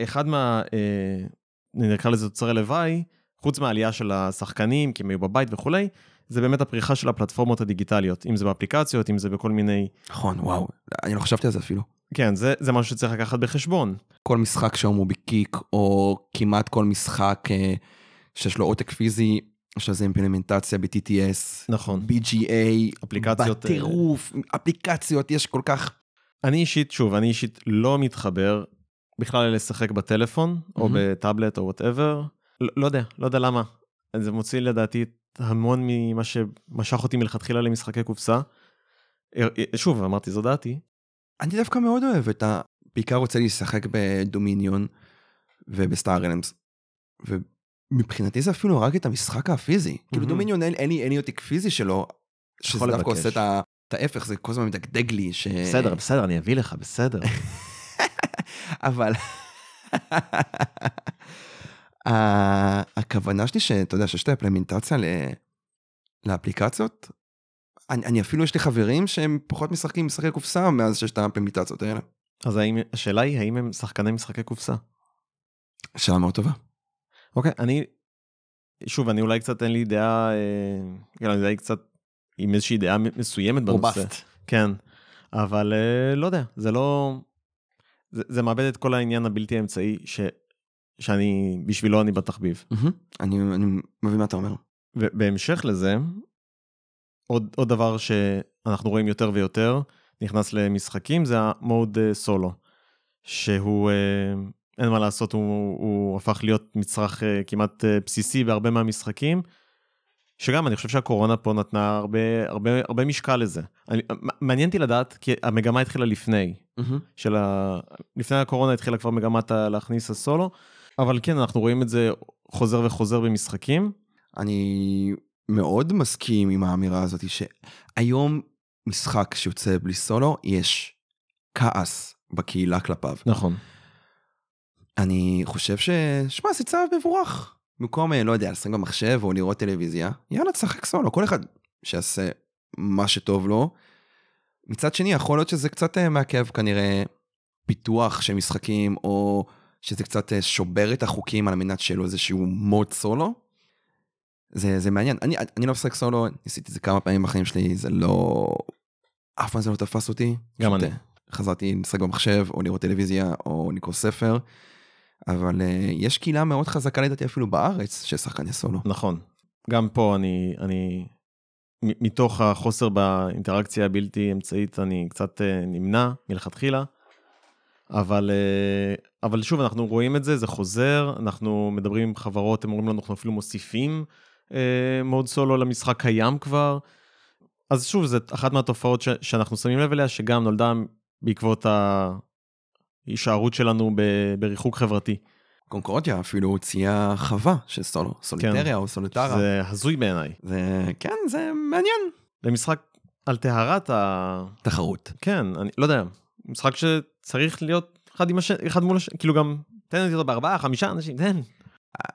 ואחד מה, אה, נקרא לזה תוצרי לוואי, חוץ מהעלייה של השחקנים, כי הם היו בבית וכולי, זה באמת הפריחה של הפלטפורמות הדיגיטליות, אם זה באפליקציות, אם זה בכל מיני... נכון, וואו. אני לא חשבתי על זה אפילו. כן, זה, זה משהו שצריך לקחת בחשבון. כל משחק שם הוא בקיק, או כמעט כל משחק אה, שיש לו עותק פיזי, יש לזה אימפלמנטציה ב-TTS, נכון. BGA, אפליקציות, אה, בטירוף, אפליקציות, יש כל כך... אני אישית, שוב, אני אישית לא מתחבר בכלל לשחק בטלפון, או מהמם. בטאבלט או whatever. לא, לא יודע, לא יודע למה. זה מוציא לדעתי המון ממה שמשך אותי מלכתחילה למשחקי קופסה. אה, אה, שוב, אמרתי, זו דעתי. אני דווקא מאוד אוהב את ה... בעיקר רוצה לשחק ב Dominion ובסטאר אלמס. ומבחינתי זה אפילו הרג את המשחק הפיזי. כאילו מהמם. דומיניון אין אין אין לי עותק פיזי שלו, שזה דווקא. עושה את ה- את ההפך, זה כל הזמן מדגדג לי. ש... בסדר, בסדר, אני אביא לך, בסדר. אבל הכוונה שלי שאתה יודע שיש את האימפלמנטציה ל- לאפליקציות, אני, אני אפילו יש לי חברים שהם פחות משחקים משחקי קופסה מאז שיש את האימפלמנטציות האלה. אז האם, השאלה היא, האם הם שחקני משחקי קופסה? שאלה מאוד טובה. אוקיי, אני, שוב, אני אולי קצת אין לי דעה, אה, אני קצת עם איזושהי דעה מסוימת בנושא. רובסט. כן, אבל אה, לא יודע, זה לא... זה, זה מאבד את כל העניין הבלתי האמצעי ש, שאני, בשבילו אני בתחביב. מהמם. אני, אני מבין מה אתה אומר. ובהמשך לזה, עוד, עוד דבר שאנחנו רואים יותר ויותר, נכנס למשחקים, זה המוד אה, סולו, שהוא, אה, אין מה לעשות, הוא, הוא הפך להיות מצרך אה, כמעט בסיסי בהרבה מהמשחקים, שגם אני חושב שהקורונה פה נתנה הרבה, הרבה, הרבה משקל לזה. אני, מעניין אותי לדעת, כי המגמה התחילה לפני, מהמם. של ה... לפני הקורונה התחילה כבר מגמת להכניס הסולו, אבל כן, אנחנו רואים את זה חוזר וחוזר במשחקים. אני מאוד מסכים עם האמירה הזאת שהיום משחק שיוצא בלי סולו, יש כעס בקהילה כלפיו. נכון. אני חושב ש... שמע, זה צעד מבורך. במקום, אה, לא יודע, לשחק במחשב או לראות טלוויזיה, יאללה, תשחק סולו, כל אחד שיעשה מה שטוב לו. מצד שני, יכול להיות שזה קצת אה, מעכב כנראה פיתוח של משחקים, או שזה קצת אה, שובר את החוקים על מנת שיהיה לו איזשהו מוד סולו. זה, זה מעניין. אני, אני לא משחק סולו, ניסיתי את זה כמה פעמים בחיים שלי, זה לא... אף פעם זה לא תפס אותי. גם אני. אה, חזרתי לשחק במחשב, או לראות טלוויזיה, או לקרוא ספר. אבל uh, יש קהילה מאוד חזקה לדעתי אפילו בארץ של שחקני סולו. נכון. גם פה אני, אני, מתוך החוסר באינטראקציה הבלתי אמצעית, אני קצת אה, נמנע מלכתחילה. אבל, אה, אבל שוב, אנחנו רואים את זה, זה חוזר, אנחנו מדברים עם חברות, הם אומרים לנו, אנחנו אפילו מוסיפים אה, מוד סולו למשחק קיים כבר. אז שוב, זו אחת מהתופעות ש, שאנחנו שמים לב אליה, שגם נולדה בעקבות ההישארות שלנו ב- בריחוק חברתי. קונקורדיה אפילו הוציאה חווה של סולו, סוליטריה או סוליטרה. זה הזוי בעיניי. זה, כן, זה מעניין. למשחק על טהרת ה... תחרות. כן, אני לא יודע, משחק שצריך להיות אחד השני, אחד מול השני, כאילו גם, תן לי אותו בארבעה, חמישה אנשים, תן.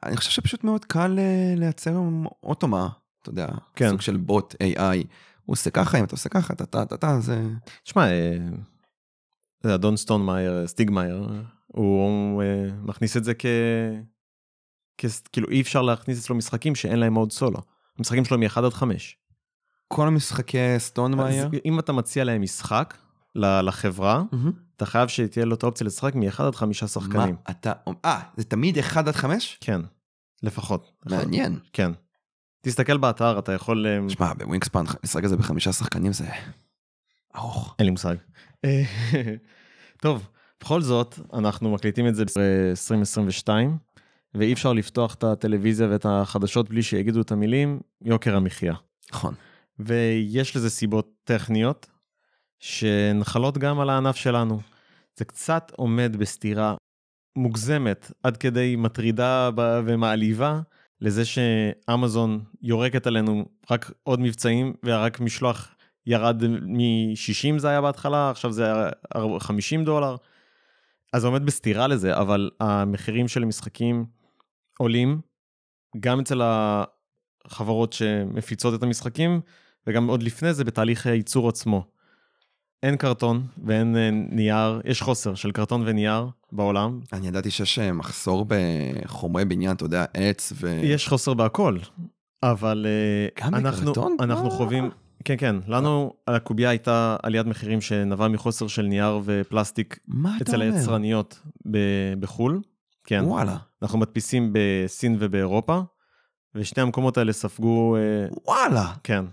אני חושב שפשוט מאוד קל אה, לייצר automa, אתה יודע, כן. סוג של בוט AI. הוא עושה ככה, אם אתה עושה ככה, טה טה טה טה, זה... תשמע, אה, זה אדון Stonemaier, Stegmaier, הוא אה, מכניס את זה כ... כ... כאילו אי אפשר להכניס אצלו משחקים שאין להם mode סולו. המשחקים שלו מ-1 עד 5. כל המשחקי Stonemaier. אם אתה מציע להם משחק לחברה, מהמם. אתה חייב שתהיה לו את האופציה לשחק מ-1 עד 5 שחקנים. מה אתה... אה, זה תמיד 1 עד 5? כן, לפחות. מעניין. כן. תסתכל באתר, אתה יכול... אה, שמע, ב Wingspan, משחק הזה בחמישה שחקנים זה ארוך. אין לי מושג. אה, טוב, בכל זאת, אנחנו מקליטים את זה ב-2022, ואי אפשר לפתוח את הטלוויזיה ואת החדשות בלי שיגידו את המילים יוקר המחיה. נכון. ויש לזה סיבות טכניות שנחלות גם על הענף שלנו. זה קצת עומד בסתירה מוגזמת עד כדי מטרידה ומעליבה לזה שאמזון יורקת עלינו רק עוד מבצעים ורק משלוח ירד מ-60 זה היה בהתחלה, עכשיו זה היה 50 דולר. אז זה עומד בסתירה לזה, אבל המחירים של משחקים עולים, גם אצל החברות שמפיצות את המשחקים, וגם עוד לפני זה בתהליך הייצור עצמו. אין קרטון ואין אה, נייר, יש חוסר של קרטון ונייר בעולם. אני ידעתי שיש אה, מחסור בחומרי בניין, אתה יודע, עץ ו... יש חוסר בהכל, אבל אה, גם אנחנו, בקרטון? אנחנו. חווים, כן, כן, לנו הקובייה הייתה עליית מחירים שנבעה מחוסר של נייר ופלסטיק אצל? היצרניות ב- בחו"ל. כן, וואלה, אנחנו מדפיסים בסין ובאירופה, ושני המקומות האלה ספגו, אה, וואלה, כן,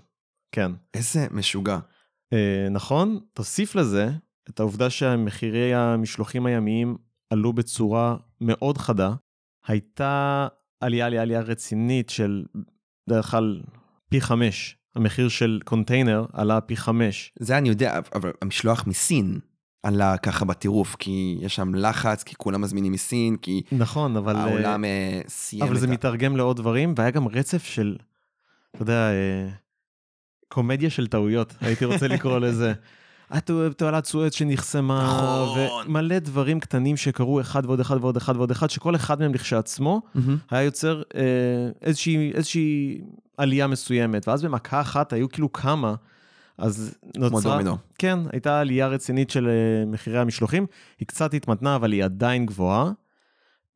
כן. איזה משוגע. אה, נכון, תוסיף לזה את העובדה שהמחירי המשלוחים הימיים עלו בצורה מאוד חדה. הייתה עלייה, עלייה, עלייה רצינית של בדרך כלל פי חמש. המחיר של קונטיינר עלה פי חמש. זה אני יודע, אבל המשלוח מסין עלה ככה בטירוף, כי יש שם לחץ, כי כולם מזמינים מסין, כי נכון, אבל... אה, העולם אה, סיים אבל את זה ה... מתרגם לעוד דברים, והיה גם רצף של, אתה יודע, אה, קומדיה של טעויות, הייתי רוצה לקרוא לזה. תעלת סואץ שנחסמה, נכון. ומלא דברים קטנים שקרו אחד ועוד אחד ועוד אחד ועוד אחד, שכל אחד מהם לכשעצמו. היה יוצר אה, איזושהי, איזושהי עלייה מסוימת, ואז במכה אחת היו כאילו כמה, אז כמו נוצרה... דומינו. כן, הייתה עלייה רצינית של אה, מחירי המשלוחים, היא קצת התמתנה, אבל היא עדיין גבוהה,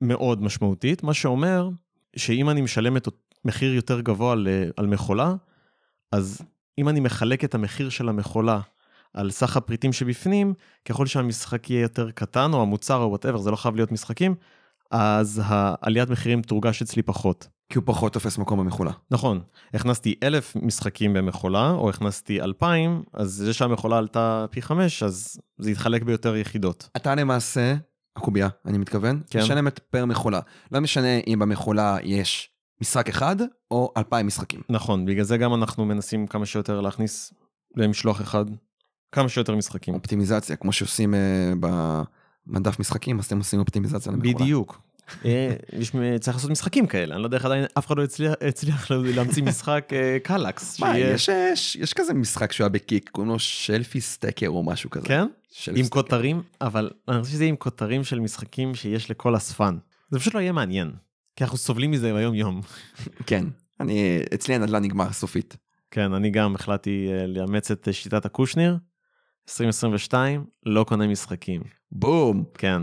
מאוד משמעותית, מה שאומר שאם אני משלם את מחיר יותר גבוה על, על מכולה, אז אם אני מחלק את המחיר של המכולה על סך הפריטים שבפנים, ככל שהמשחק יהיה יותר קטן, או המוצר או whatever, זה לא חייב להיות משחקים, אז העליית מחירים תורגש אצלי פחות. כי הוא פחות תופס מקום במכולה. נכון, הכנסתי אלף משחקים במכולה, או הכנסתי אלפיים, אז זה שהמכולה עלתה פי חמש, אז זה יתחלק ביותר יחידות. אתה למעשה, הקובייה, אני מתכוון, כן. משלמת פר מכולה. לא משנה אם במכולה יש משחק אחד או אלפיים משחקים. נכון, בגלל זה גם אנחנו מנסים כמה שיותר להכניס למשלוח אחד כמה שיותר משחקים. אופטימיזציה, כמו שעושים אה, במדף משחקים, אז אתם עושים אופטימיזציה למכולה. בדיוק. אה, צריך לעשות משחקים כאלה, אני לא יודע איך עדיין אף אחד לא הצליח- הצליח להמציא משחק אה, Kallax. מה, יש, יש, יש כזה משחק שהוא היה ב Kick, קוראים לו Shelfie Stacker או משהו כזה. כן? עם Stacker. כותרים, אבל אני חושב שזה עם כותרים של משחקים שיש לכל אספן. זה פשוט לא יהיה מעניין, כי אנחנו סובלים מזה ביום יום. כן, אני, אצלי הנדל"ן נגמר סופית. כן, אני גם החלטתי לאמץ את שיטת הקושניר, 2022, לא קונה משחקים. בום. כן.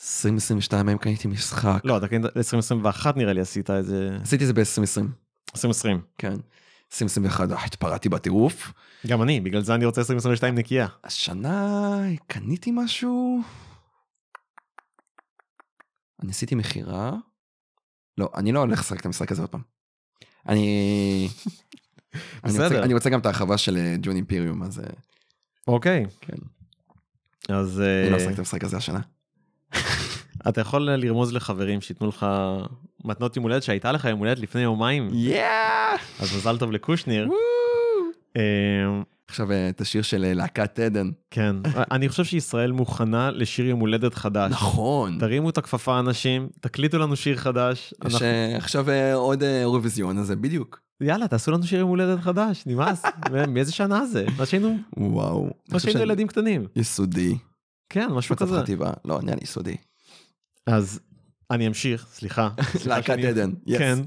2022 הם קניתי משחק. לא, אתה קנית, 2021 נראה לי עשית את זה, עשיתי את זה ב-2020, 2020. כן. 2021 אה, התפרעתי בטירוף. גם אני, בגלל זה אני רוצה 2022 נקייה. השנה קניתי משהו? אני עשיתי מכירה? לא, אני לא הולך לשחק את המשחק הזה עוד פעם. אני... אני רוצה. אני רוצה גם את ההרחבה של אה, ג'ון אימפיריום, אז אה, אוקיי. כן. אז אני לא אה, אשחק את המשחק הזה השנה. אתה יכול לרמוז לחברים שייתנו לך מתנות יום הולדת שהייתה לך יום הולדת לפני יומיים, יאה! אז מזל טוב לקושניר. אה, עכשיו אה, את השיר של להקת עדן. כן, אני חושב שישראל מוכנה לשיר יום הולדת חדש. נכון. תרימו את הכפפה אנשים, תקליטו לנו שיר חדש. יש אנחנו- עכשיו עוד אירוויזיון הזה, בדיוק. יאללה, תעשו לנו שיר יום הולדת חדש, נמאס. מאיזה שנה זה? מה שהיינו וואו. מה שהיינו ילדים קטנים. יסודי. כן, משהו מצב כזה. חטיבה. לא, לי יסודי. אז אני אמשיך, סליחה. להקת עדן. yes. כן.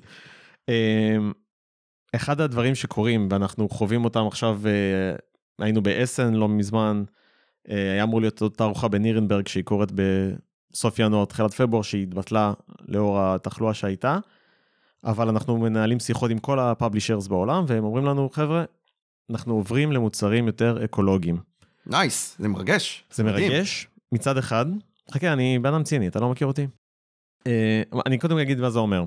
אמ, אחד הדברים שקורים ואנחנו חווים אותם עכשיו, אה, היינו באסן לא מזמן, אה, היה אמור להיות עוד תערוכה בנירנברג שהיא קורית בסוף ינואר, תחילת פברואר, שהיא התבטלה לאור התחלואה שהייתה, אבל אנחנו מנהלים שיחות עם כל ה publishers בעולם, והם אומרים לנו, חבר'ה, אנחנו עוברים למוצרים יותר אקולוגיים. nice, זה מרגש. זה מדהים. מרגש מצד אחד, חכה, אני בן אדם ציני, אתה לא מכיר אותי? אה, אני קודם אגיד מה זה אומר.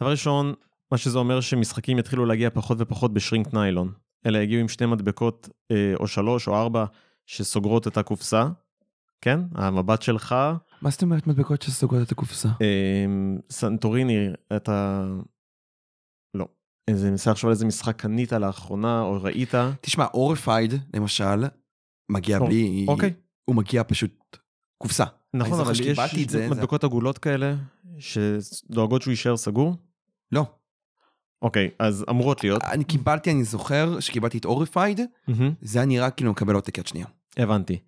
דבר ראשון, מה שזה אומר שמשחקים יתחילו להגיע פחות ופחות ב shrink ניילון. אלא יגיעו עם שתי מדבקות, אה, או שלוש או ארבע, שסוגרות את הקופסה. כן? המבט שלך, מה זאת אומרת מדבקות שסוגרות את הקופסה? אה, סנטוריני, אתה... איזה, אני מנסה לחשוב על איזה משחק קנית לאחרונה, או ראית. תשמע, אורפייד, למשל, מגיע או- בלי... אוקיי. הוא מגיע פשוט קופסה. נכון, אבל יש זה, מדבקות עגולות כאלה, שדואגות שהוא יישאר סגור. לא. אוקיי, אז אמורות להיות. אני קיבלתי, אני זוכר שקיבלתי את אורפייד, זה היה נראה כאילו מקבל עותק יד שנייה. הבנתי.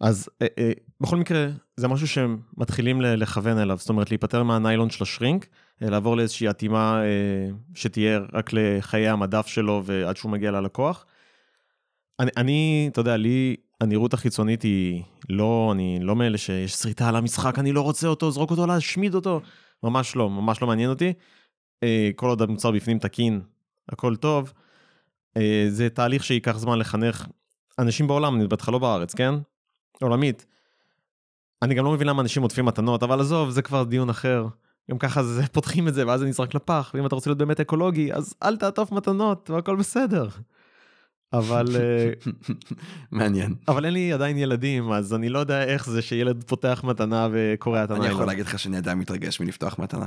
אז אה, אה, בכל מקרה, זה משהו שהם מתחילים לכוון אליו, זאת אומרת להיפטר מהניילון של השרינק, לעבור לאיזושהי אטימה אה, שתהיה רק לחיי המדף שלו ועד שהוא מגיע ללקוח. אני, אני, אתה יודע, לי, הנראות החיצונית היא לא, אני לא מאלה שיש שריטה על המשחק, אני לא רוצה אותו, זרוק אותו, להשמיד אותו. ממש לא, ממש לא מעניין אותי. אה, כל עוד המוצר בפנים תקין, הכל טוב. אה, זה תהליך שייקח זמן לחנך אנשים בעולם, אני בטח לא בארץ, כן? עולמית. אני גם לא מבין למה אנשים עוטפים מתנות, אבל עזוב, זה כבר דיון אחר. גם ככה זה, פותחים את זה ואז זה נזרק לפח, ואם אתה רוצה להיות באמת אקולוגי, אז אל תעטוף מתנות והכל בסדר. אבל, אה, מעניין. אבל אין לי עדיין ילדים, אז אני לא יודע איך זה שילד פותח מתנה וקורע את אני הניילון. יכול להגיד לך שאני עדיין מתרגש מלפתוח מתנה.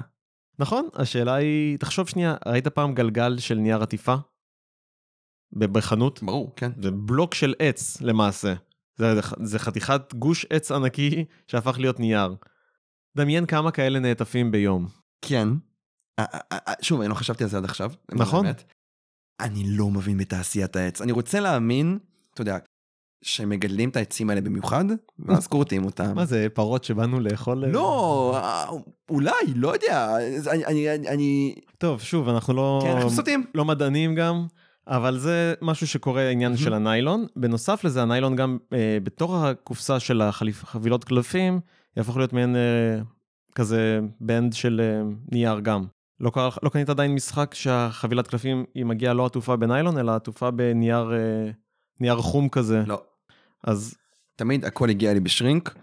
נכון, השאלה היא, תחשוב שנייה, ראית פעם גלגל של נייר עטיפה? בחנות? ברור, כן. זה בלוק של עץ למעשה. זה, זה חתיכת גוש עץ ענקי שהפך להיות נייר. דמיין כמה כאלה נעטפים ביום. כן. אה, אה, אה, שוב, אני לא חשבתי על זה עד עכשיו. נכון. האמת. אני לא מבין בתעשיית העץ. אני רוצה להאמין, אתה יודע, שמגדלים את העצים האלה במיוחד, ואז כורתים אותם. מה זה, פרות שבאנו לאכול? לא, אה, אולי, לא יודע. אני, אני, אני. טוב, שוב, אנחנו לא, כן, אנחנו סוטים. לא מדענים גם, אבל זה משהו שקורה העניין של הניילון. בנוסף לזה, הניילון גם אה, בתור הקופסה של החבילות קלפים, יהפוך להיות מעין אה, כזה בנד של אה, נייר גם. לא, קרה, לא קנית עדיין משחק שהחבילת קלפים היא מגיעה לא עטופה בניילון, אלא עטופה בנייר אה, נייר חום כזה. לא. אז תמיד הכל הגיע לי בשרינק,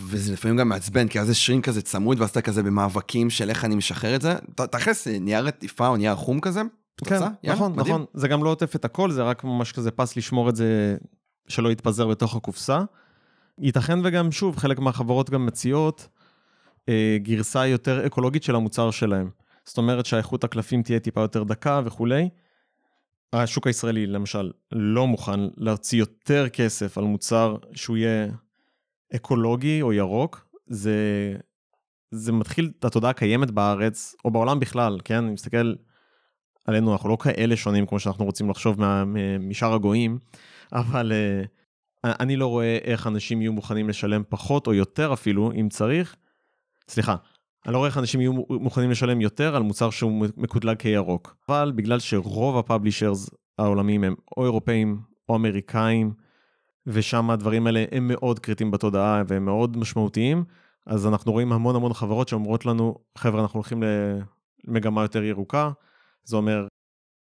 וזה לפעמים גם מעצבן, כי אז זה שרינק כזה צמוד, ואז אתה כזה במאבקים של איך אני משחרר את זה. תכלס, נייר עטיפה או נייר חום כזה, פצצה, כן, יאללה, נכון, מדהים. נכון. זה גם לא עוטף את הכל, זה רק ממש כזה פס לשמור את זה, שלא יתפזר בתוך הקופסה. ייתכן וגם, שוב, חלק מהחברות גם מציעות אה, גרסה יותר אקולוגית של המוצר שלהם. זאת אומרת שהאיכות הקלפים תהיה טיפה יותר דקה וכולי. השוק הישראלי, למשל, לא מוכן להוציא יותר כסף על מוצר שהוא יהיה אקולוגי או ירוק. זה, זה מתחיל את התודעה הקיימת בארץ, או בעולם בכלל, כן? אני מסתכל עלינו, אנחנו לא כאלה שונים כמו שאנחנו רוצים לחשוב מה- משאר הגויים, אבל uh, אני לא רואה איך אנשים יהיו מוכנים לשלם פחות או יותר אפילו, אם צריך. סליחה, אני לא רואה איך אנשים יהיו מוכנים לשלם יותר על מוצר שהוא מקודלג כירוק. אבל בגלל שרוב הפאבלישרס העולמיים הם או אירופאים או אמריקאים, ושם הדברים האלה הם מאוד קריטיים בתודעה והם מאוד משמעותיים, אז אנחנו רואים המון המון חברות שאומרות לנו, חבר'ה, אנחנו הולכים למגמה יותר ירוקה, זה אומר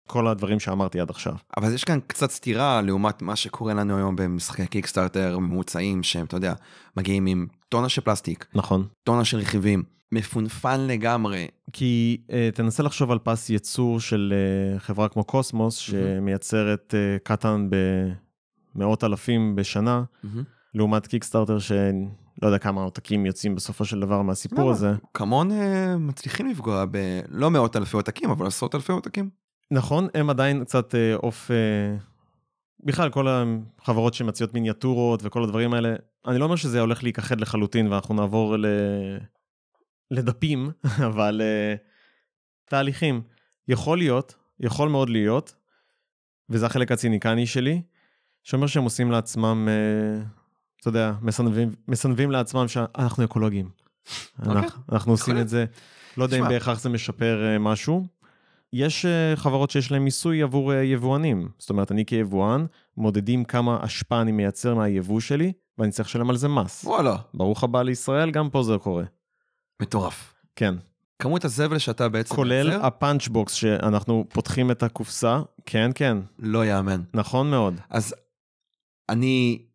כל הדברים שאמרתי עד עכשיו. אבל יש כאן קצת סתירה לעומת מה שקורה לנו היום במשחקי קיקסטארטר ממוצעים, שהם, אתה יודע, מגיעים עם טונה של פלסטיק, נכון. טונה של רכיבים, מפונפן לגמרי. כי אה, תנסה לחשוב על פס ייצור של אה, חברה כמו Kosmos, שמייצרת אה, Catan במאות אלפים בשנה, לעומת Kickstarter שלא יודע כמה עותקים יוצאים בסופו של דבר מהסיפור למה? הזה. CMON אה, מצליחים לפגוע בלא מאות אלפי עותקים, אבל עשרות אלפי עותקים. נכון, הם עדיין קצת אה, off... אה, בכלל, כל החברות שמציעות מיניאטורות וכל הדברים האלה, אני לא אומר שזה הולך להיכחד לחלוטין ואנחנו נעבור ל... לדפים, אבל אה, תהליכים. יכול להיות, יכול מאוד להיות, וזה החלק הציניקני שלי, שאומר שהם עושים לעצמם, אה, אתה יודע, מסנבים, מסנבים לעצמם שאנחנו אקולוגים. אנחנו, אנחנו עושים את זה, לא יודע אם. בהכרח זה משפר אה, משהו. יש אה, חברות שיש להן מיסוי עבור אה, יבואנים. זאת אומרת, אני כיבואן, מודדים כמה אשפה אני מייצר מהיבוא שלי, ואני צריך לשלם על זה מס. וואלה, ברוך הבא לישראל, גם פה זה קורה. מטורף. כן. כמות הזבל שאתה בעצם כולל ה punch box, שאנחנו פותחים את הקופסה, כן, כן, לא יאמן. נכון מאוד. אז אני,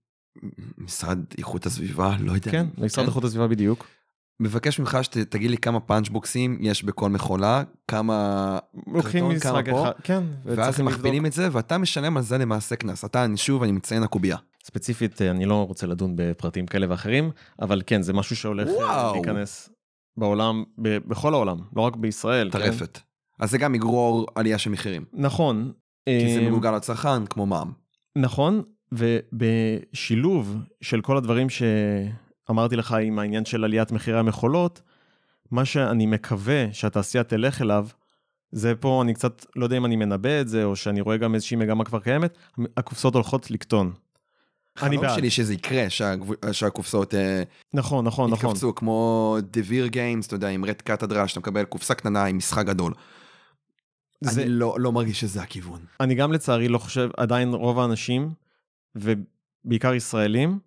משרד איכות הסביבה, לא יודע. כן, משרד איכות הסביבה בדיוק. מבקש ממך שתגיד לי כמה punch box ים יש בכל מכולה, כמה לוקחים קרטון, כמה משחק פה, אחד, כן. ואז הם. מכפילים את זה, ואתה משלם על זה למעשה קנס. אתה, אני שוב, אני מציין הקובייה. ספציפית, אה, אני לא רוצה לדון בפרטים כאלה ואחרים, אבל כן, זה משהו שהולך אה, וואו. להיכנס בעולם, ב- בכל העולם, לא רק בישראל. כן? טרפת. אז זה גם יגרור עלייה של מחירים. נכון. כי זה אה, מגולגל לצרכן, כמו מע"מ. נכון, ובשילוב של כל הדברים שאמרתי לך עם העניין של עליית מחירי המכולות, מה שאני מקווה שהתעשייה תלך אליו, זה פה, אני קצת, לא יודע אם אני מנבא את זה, או שאני רואה גם איזושהי מגמה כבר קיימת, הקופסאות הולכות לקטון. אני חלום בעד. שלי שזה יקרה, שהגב- שהקופסאות אה, נכון, נכון, נכון. יתקפצו, כמו דביר גיימס, אתה יודע, עם רד הדרש, שאתה מקבל קופסה קטנה עם משחק גדול. זה- אני לא לא מרגיש שזה הכיוון. אני גם לצערי לא חושב, עדיין רוב האנשים, ובעיקר ישראלים,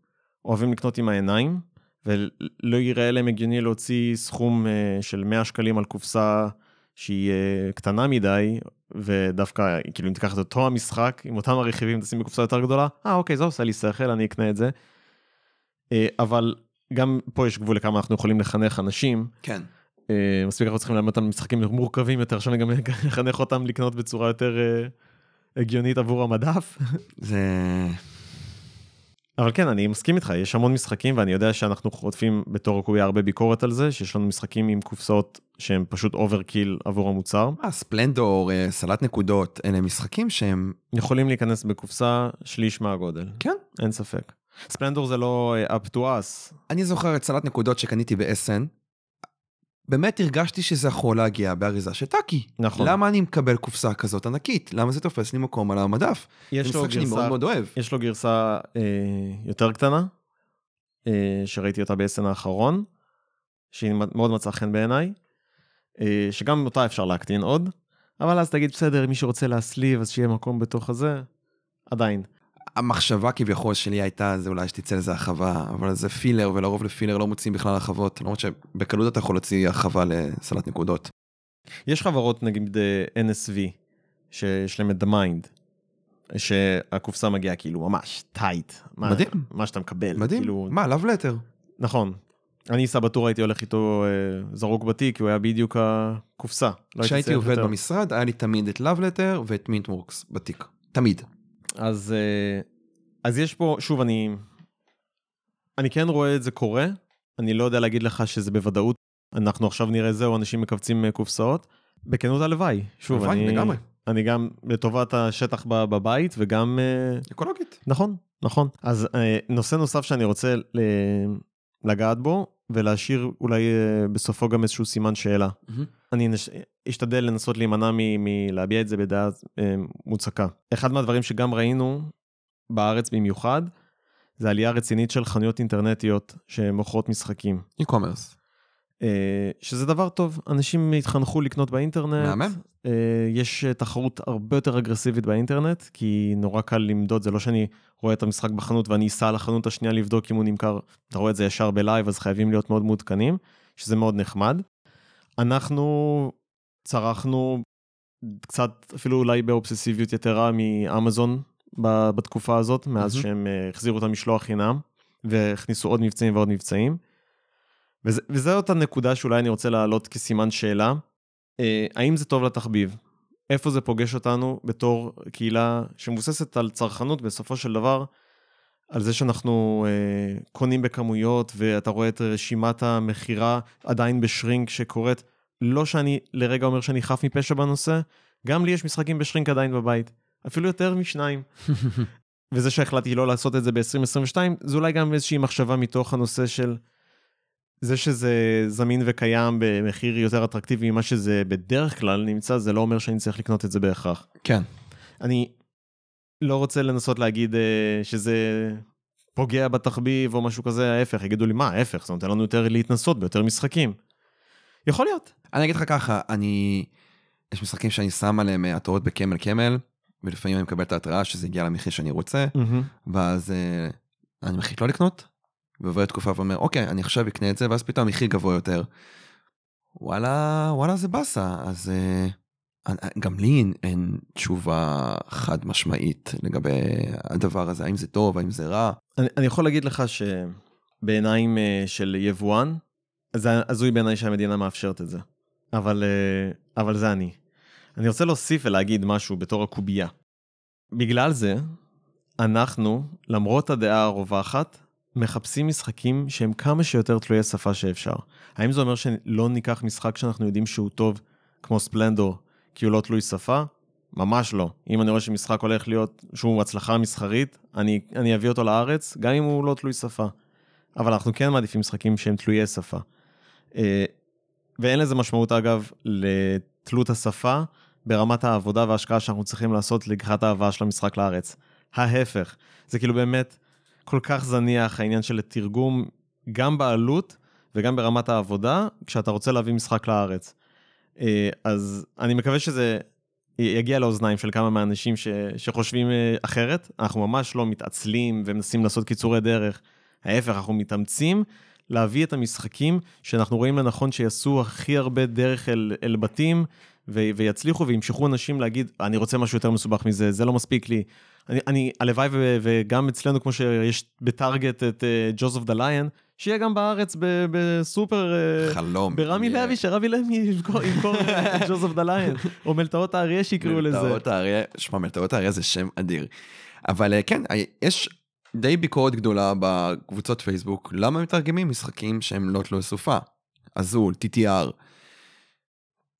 אוהבים לקנות עם העיניים, ולא יראה להם הגיוני להוציא סכום אה, של 100 שקלים על קופסה שהיא אה, קטנה מדי, ודווקא, כאילו, אם תיקח את אותו המשחק, עם אותם הרכיבים, תשים בקופסה יותר גדולה, אה, אוקיי, זה עושה לי שכל, אני אקנה את זה. אה, אבל גם פה יש גבול לכמה אנחנו יכולים לחנך אנשים. כן. מספיק אנחנו צריכים ללמד אותם משחקים מורכבים יותר, עכשיו אני גם אחנך אותם לקנות בצורה יותר הגיונית עבור המדף. זה... אבל כן, אני מסכים איתך, יש המון משחקים, ואני יודע שאנחנו חוטפים בתור הקובייה הרבה ביקורת על זה, שיש לנו משחקים עם קופסאות שהם פשוט overkill עבור המוצר. אה, Splendor, אה, סלט נקודות, אלה משחקים שהם... יכולים להיכנס בקופסה שליש מהגודל. כן. אין ספק. ספלנדור זה לא אה, up to us. אני זוכר את סלט נקודות שקניתי ב-SN. באמת הרגשתי שזה יכול להגיע באריזה של טאקי. נכון. למה אני מקבל קופסה כזאת ענקית? למה זה תופס לי מקום על המדף? יש לו שאני מאוד גרסה, מאוד אוהב. יש לו גרסה אה, יותר קטנה, אה, שראיתי אותה בעשן האחרון, שהיא מאוד מצאה חן בעיניי, אה, שגם אותה אפשר להקטין עוד, אבל אז תגיד, בסדר, מי שרוצה להסליב, אז שיהיה מקום בתוך הזה, עדיין. המחשבה כביכול שלי הייתה, זה אולי שתצא לזה הרחבה, אבל זה filler, ולרוב ל filler לא מוצאים בכלל הרחבות, למרות שבקלות אתה יכול להוציא הרחבה לסלט נקודות. יש חברות, נגיד אה, NSV, שיש להם את The Mind, שהקופסה מגיעה כאילו ממש tight. מדהים. מה שאתה מקבל. מדהים. כאילו, מה, Love Letter. נכון. את Saboteur הייתי הולך איתו אה, זרוק בתיק, כי הוא היה בדיוק הקופסה. לא הייתי כשהייתי צריך עובד יותר. במשרד, היה לי תמיד את Love Letter ואת Mint Works בתיק. תמיד. אז, אה, אז יש פה, שוב, אני, אני כן רואה את זה קורה, אני לא יודע להגיד לך שזה בוודאות, אנחנו עכשיו נראה זהו, אנשים מכווצים אה, קופסאות. בכנות הלוואי, שוב, הלוואי, אני, לגמרי. אני גם לטובת השטח ב- בבית וגם, אה, אקולוגית. נכון, נכון. אז נושא נוסף שאני רוצה לגעת בו, ולהשאיר אולי אה, בסופו גם איזשהו סימן שאלה. מהמם. אני נש... אשתדל לנסות להימנע מ- מלהביע את זה בדעה אה, מוצקה. אחד מהדברים שגם ראינו בארץ במיוחד, זה עלייה רצינית של חנויות אינטרנטיות שמוכרות משחקים. e-commerce. אה, שזה דבר טוב, אנשים התחנכו לקנות באינטרנט. מהמם. אה, יש אה, תחרות הרבה יותר אגרסיבית באינטרנט, כי נורא קל למדוד, זה לא שאני רואה את המשחק בחנות ואני אסע לחנות השנייה לבדוק אם הוא נמכר, אתה רואה את זה ישר בלייב, אז חייבים להיות מאוד מעודכנים, שזה מאוד נחמד. אנחנו צרכנו קצת, אפילו אולי באובססיביות יתרה מאמזון בתקופה הזאת, מאז מהמם. שהם החזירו את המשלוח חינם, והכניסו עוד מבצעים ועוד מבצעים. וזה, וזאת הנקודה שאולי אני רוצה להעלות כסימן שאלה. אה, האם זה טוב לתחביב? איפה זה פוגש אותנו בתור קהילה שמבוססת על צרכנות בסופו של דבר, על זה שאנחנו אה, קונים בכמויות ואתה רואה את רשימת המכירה עדיין בשרינק שקורית. לא שאני לרגע אומר שאני חף מפשע בנושא, גם לי יש משחקים בשרינק עדיין בבית, אפילו יותר משניים. וזה שהחלטתי לא לעשות את זה ב-2022, זה אולי גם איזושהי מחשבה מתוך הנושא של זה שזה זמין וקיים במחיר יותר אטרקטיבי ממה שזה בדרך כלל נמצא, זה לא אומר שאני צריך לקנות את זה בהכרח. כן. אני לא רוצה לנסות להגיד אה, שזה פוגע בתחביב או משהו כזה, ההפך, יגידו לי, מה, ההפך, זה נותן לנו יותר להתנסות ביותר משחקים. יכול להיות. אני אגיד לך ככה, אני... יש משחקים שאני שם עליהם אה, התראות בקמל קמל, ולפעמים אני מקבל את ההתראה שזה הגיע למחיר שאני רוצה, ואז אה, אני מחליט לא לקנות, ועוברת תקופה ואומר, אוקיי, אני עכשיו אקנה את זה, ואז פתאום המחיר גבוה יותר. וואלה, וואלה זה באסה, אז אה, אני- גם לי אין, אין תשובה חד משמעית לגבי הדבר הזה, האם זה טוב, האם זה רע. אני, אני יכול להגיד לך שבעיניים אה, של יבואן, זה הזוי בעיניי שהמדינה מאפשרת את זה. אבל, אה, אבל זה אני. אני רוצה להוסיף ולהגיד משהו בתור הקובייה. בגלל זה, אנחנו, למרות הדעה הרווחת, מחפשים משחקים שהם כמה שיותר תלויי שפה שאפשר. האם זה אומר שלא ניקח משחק שאנחנו יודעים שהוא טוב, כמו ספלנדור, כי הוא לא תלוי שפה? ממש לא. אם אני רואה שמשחק הולך להיות, שהוא הצלחה מסחרית, אני, אני אביא אותו לארץ, גם אם הוא לא תלוי שפה. אבל אנחנו כן מעדיפים משחקים שהם תלויי שפה. אה, ואין לזה משמעות, אגב, לתלות השפה ברמת העבודה וההשקעה שאנחנו צריכים לעשות לקראת ההבאה של המשחק לארץ. ההפך, זה כאילו באמת כל כך זניח העניין של תרגום, גם בעלות וגם ברמת העבודה, כשאתה רוצה להביא משחק לארץ. אה, אז אני מקווה שזה יגיע לאוזניים של כמה מהאנשים ש, שחושבים אה, אחרת. אנחנו ממש לא מתעצלים ומנסים לעשות קיצורי דרך. ההפך, אנחנו מתאמצים להביא את המשחקים שאנחנו רואים לנכון שיעשו הכי הרבה דרך אל, אל בתים ו- ויצליחו וימשכו אנשים להגיד, אני רוצה משהו יותר מסובך מזה, זה לא מספיק לי. אני, אני הלוואי ו- וגם אצלנו, כמו שיש בטארגט את ג'וזף דה ליון, שיהיה גם בארץ ב- בסופר... אה, חלום. ברמי יהיה. לוי, שרמי לוי ימכור את ג'וזף דה ליון, או מלטעות האריה שיקראו לזה. מלטעות האריה, שמע, מלטעות האריה זה שם אדיר. אבל אה, כן, אה, יש די ביקורת גדולה בקבוצות פייסבוק, למה מתרגמים משחקים שהם לא תלוי סופה? אזול, TTR.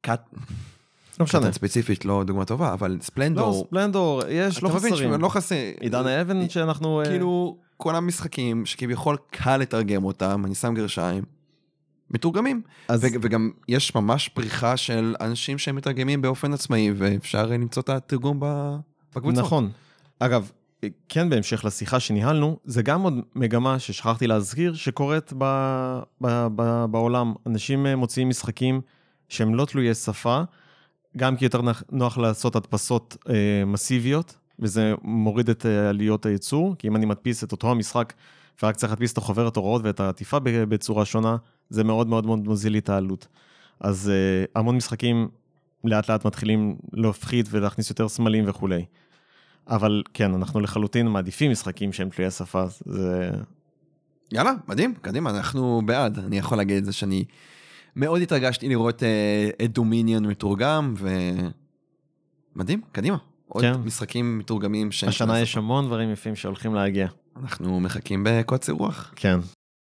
קאט, לא משנה. ספציפית לא דוגמה טובה, אבל לא, ספלנדור, ספלנדור, יש, לא חסרים. שלא חסר, עידן האבן שאנחנו... אה, כאילו כל המשחקים שכביכול קל לתרגם אותם, אני שם גרשיים, מתורגמים. אז ו- וגם יש ממש פריחה של אנשים שהם מתרגמים באופן עצמאי, ואפשר אה, למצוא את התרגום בקבוצות. נכון. אגב, כן בהמשך לשיחה שניהלנו, זה גם עוד מגמה ששכחתי להזכיר, שקורית ב, ב, ב, בעולם. אנשים אה, מוציאים משחקים שהם לא תלויי שפה, גם כי יותר נוח, לעשות הדפסות אה, מסיביות, וזה מוריד את אה, עליות הייצור, כי אם אני מדפיס את אותו המשחק ורק צריך להדפיס את החוברת הוראות ואת העטיפה בצורה שונה, זה מאוד מאוד מאוד מוזיל לי את העלות. אז אה, המון משחקים לאט לאט מתחילים להפחית ולהכניס יותר סמלים וכולי. אבל כן, אנחנו לחלוטין מעדיפים משחקים שהם תלויי שפה, זה... יאללה, מדהים, קדימה, אנחנו בעד. אני יכול להגיד את זה שאני מאוד התרגשתי לראות אה, את דומיניון מתורגם, ו... מדהים, קדימה. עוד כן. משחקים מתורגמים. השנה יש המון דברים יפים שהולכים להגיע. אנחנו מחכים בקוצר רוח. כן.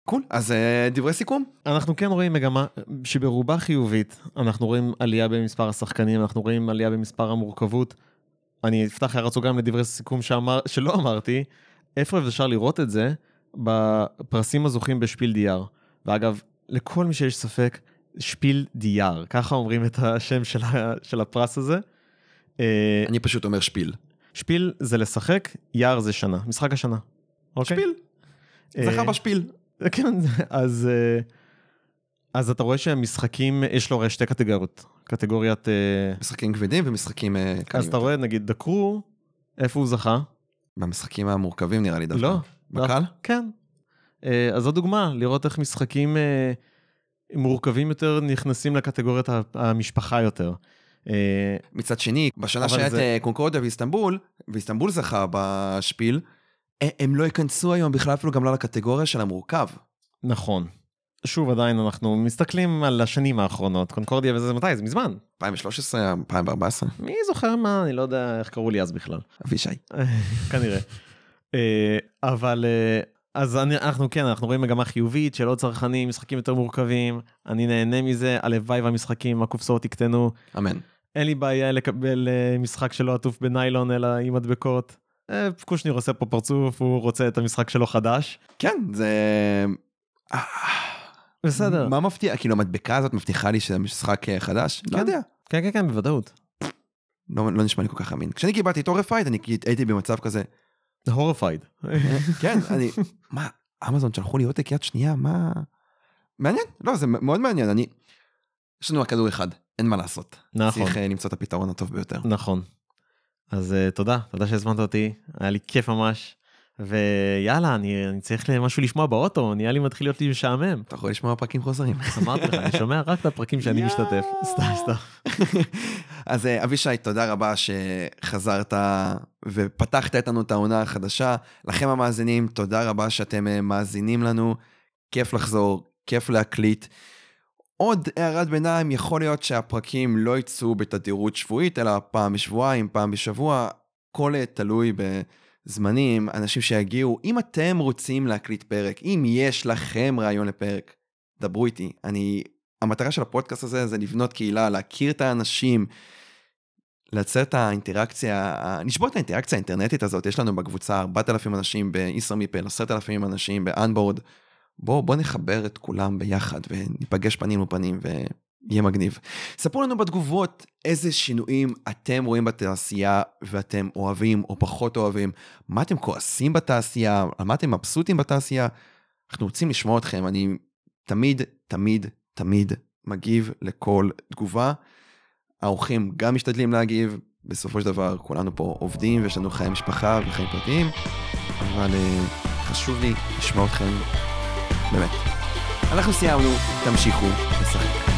קול, אז אה, דברי סיכום. אנחנו כן רואים מגמה שברובה חיובית, אנחנו רואים עלייה במספר השחקנים, אנחנו רואים עלייה במספר המורכבות. אני אפתח הערת סוגריים לדברי סיכום שאמר, שלא אמרתי, איפה אפשר לראות את זה? בפרסים הזוכים בשפיל דיאר. ואגב, לכל מי שיש ספק, שפיל דיאר, ככה אומרים את השם של, ה, של הפרס הזה. אה, אני פשוט אומר שפיל. שפיל זה לשחק, יער זה שנה, משחק השנה. אוקיי? שפיל. אה, זכה בשפיל. כן, אז, אה, אז אתה רואה שהמשחקים, יש לו הרי שתי קטגוריות. קטגוריית... אה, משחקים כבדים ומשחקים אה, קלים. אז אתה רואה, נגיד, דקרו, איפה הוא זכה? במשחקים המורכבים נראה לי דווקא. לא. בקל? כן. אה, אז זו דוגמה, לראות איך משחקים אה, מורכבים יותר נכנסים לקטגוריית המשפחה יותר. אה, מצד שני, בשנה שהיה את זה- אה, קונקורדיה ואיסטנבול, ואיסטנבול זכה בשפיל, הם לא ייכנסו היום בכלל אפילו גם לא לקטגוריה של המורכב. נכון. שוב, עדיין אנחנו מסתכלים על השנים האחרונות, קונקורדיה וזה מתי? זה מזמן. 2013, 2014, מי זוכר מה? אני לא יודע איך קראו לי אז בכלל. אבישי. כנראה. אה, אבל אז אני, אנחנו כן, אנחנו רואים מגמה חיובית של עוד צרכנים, משחקים יותר מורכבים, אני נהנה מזה, הלוואי והמשחקים, הקופסאות יקטנו, אמן. אין לי בעיה לקבל אה, משחק שלא עטוף בניילון אלא עם מדבקות. אה, קושניר עושה פה פרצוף, הוא רוצה את המשחק שלו חדש. כן, זה... אה, בסדר. מה מפתיע? כאילו המדבקה הזאת מבטיחה לי שזה משחק חדש? לא כן. יודע. כן, כן, כן, בוודאות. לא לא נשמע לי כל כך אמין. כשאני קיבלתי את אורפייד, אני הייתי במצב כזה, הורפייד. כן, אני... מה, אמזון שלחו לי עותק יד שנייה, מה... מעניין, לא, זה מאוד מעניין, אני... יש לנו רק כדור אחד, אין מה לעשות. נכון. צריך אה, למצוא את הפתרון הטוב ביותר. נכון. אז uh, תודה, תודה שהזמנת אותי, היה לי כיף ממש. ויאללה, אני, אני צריך משהו לשמוע באוטו, נהיה לי מתחיל להיות לי משעמם. אתה יכול לשמוע פרקים חוזרים. אמרתי לך, אני שומע רק את הפרקים שאני. משתתף. סתם, סתם. אז אה, אבישי, תודה רבה שחזרת ופתחת איתנו את העונה החדשה. לכם המאזינים, תודה רבה שאתם אה, מאזינים לנו. כיף לחזור, כיף להקליט. עוד הערת ביניים, יכול להיות שהפרקים לא יצאו בתדירות שבועית, אלא פעם בשבועיים, פעם בשבוע, הכל אה, תלוי בזמנים, אנשים שיגיעו. אם אתם רוצים להקליט פרק, אם יש לכם רעיון לפרק, דברו איתי. אני, המטרה של הפודקאסט הזה זה לבנות קהילה, להכיר את האנשים, לייצר את האינטראקציה, לשבור את האינטראקציה האינטרנטית הזאת, יש לנו בקבוצה 4,000 אנשים בישראמיפל, 10,000 אנשים באנבורד. בואו בוא נחבר את כולם ביחד וניפגש פנים ופנים ויהיה מגניב. ספרו לנו בתגובות איזה שינויים אתם רואים בתעשייה ואתם אוהבים או פחות אוהבים, מה אתם כועסים בתעשייה, על מה אתם מבסוטים בתעשייה. אנחנו רוצים לשמוע אתכם, אני תמיד, תמיד, תמיד מגיב לכל תגובה. האורחים גם משתדלים להגיב, בסופו של דבר כולנו פה עובדים ויש לנו חיי משפחה וחיים פרטיים, אבל uh, חשוב לי לשמוע אתכם באמת. אנחנו סיימנו, תמשיכו לשחק.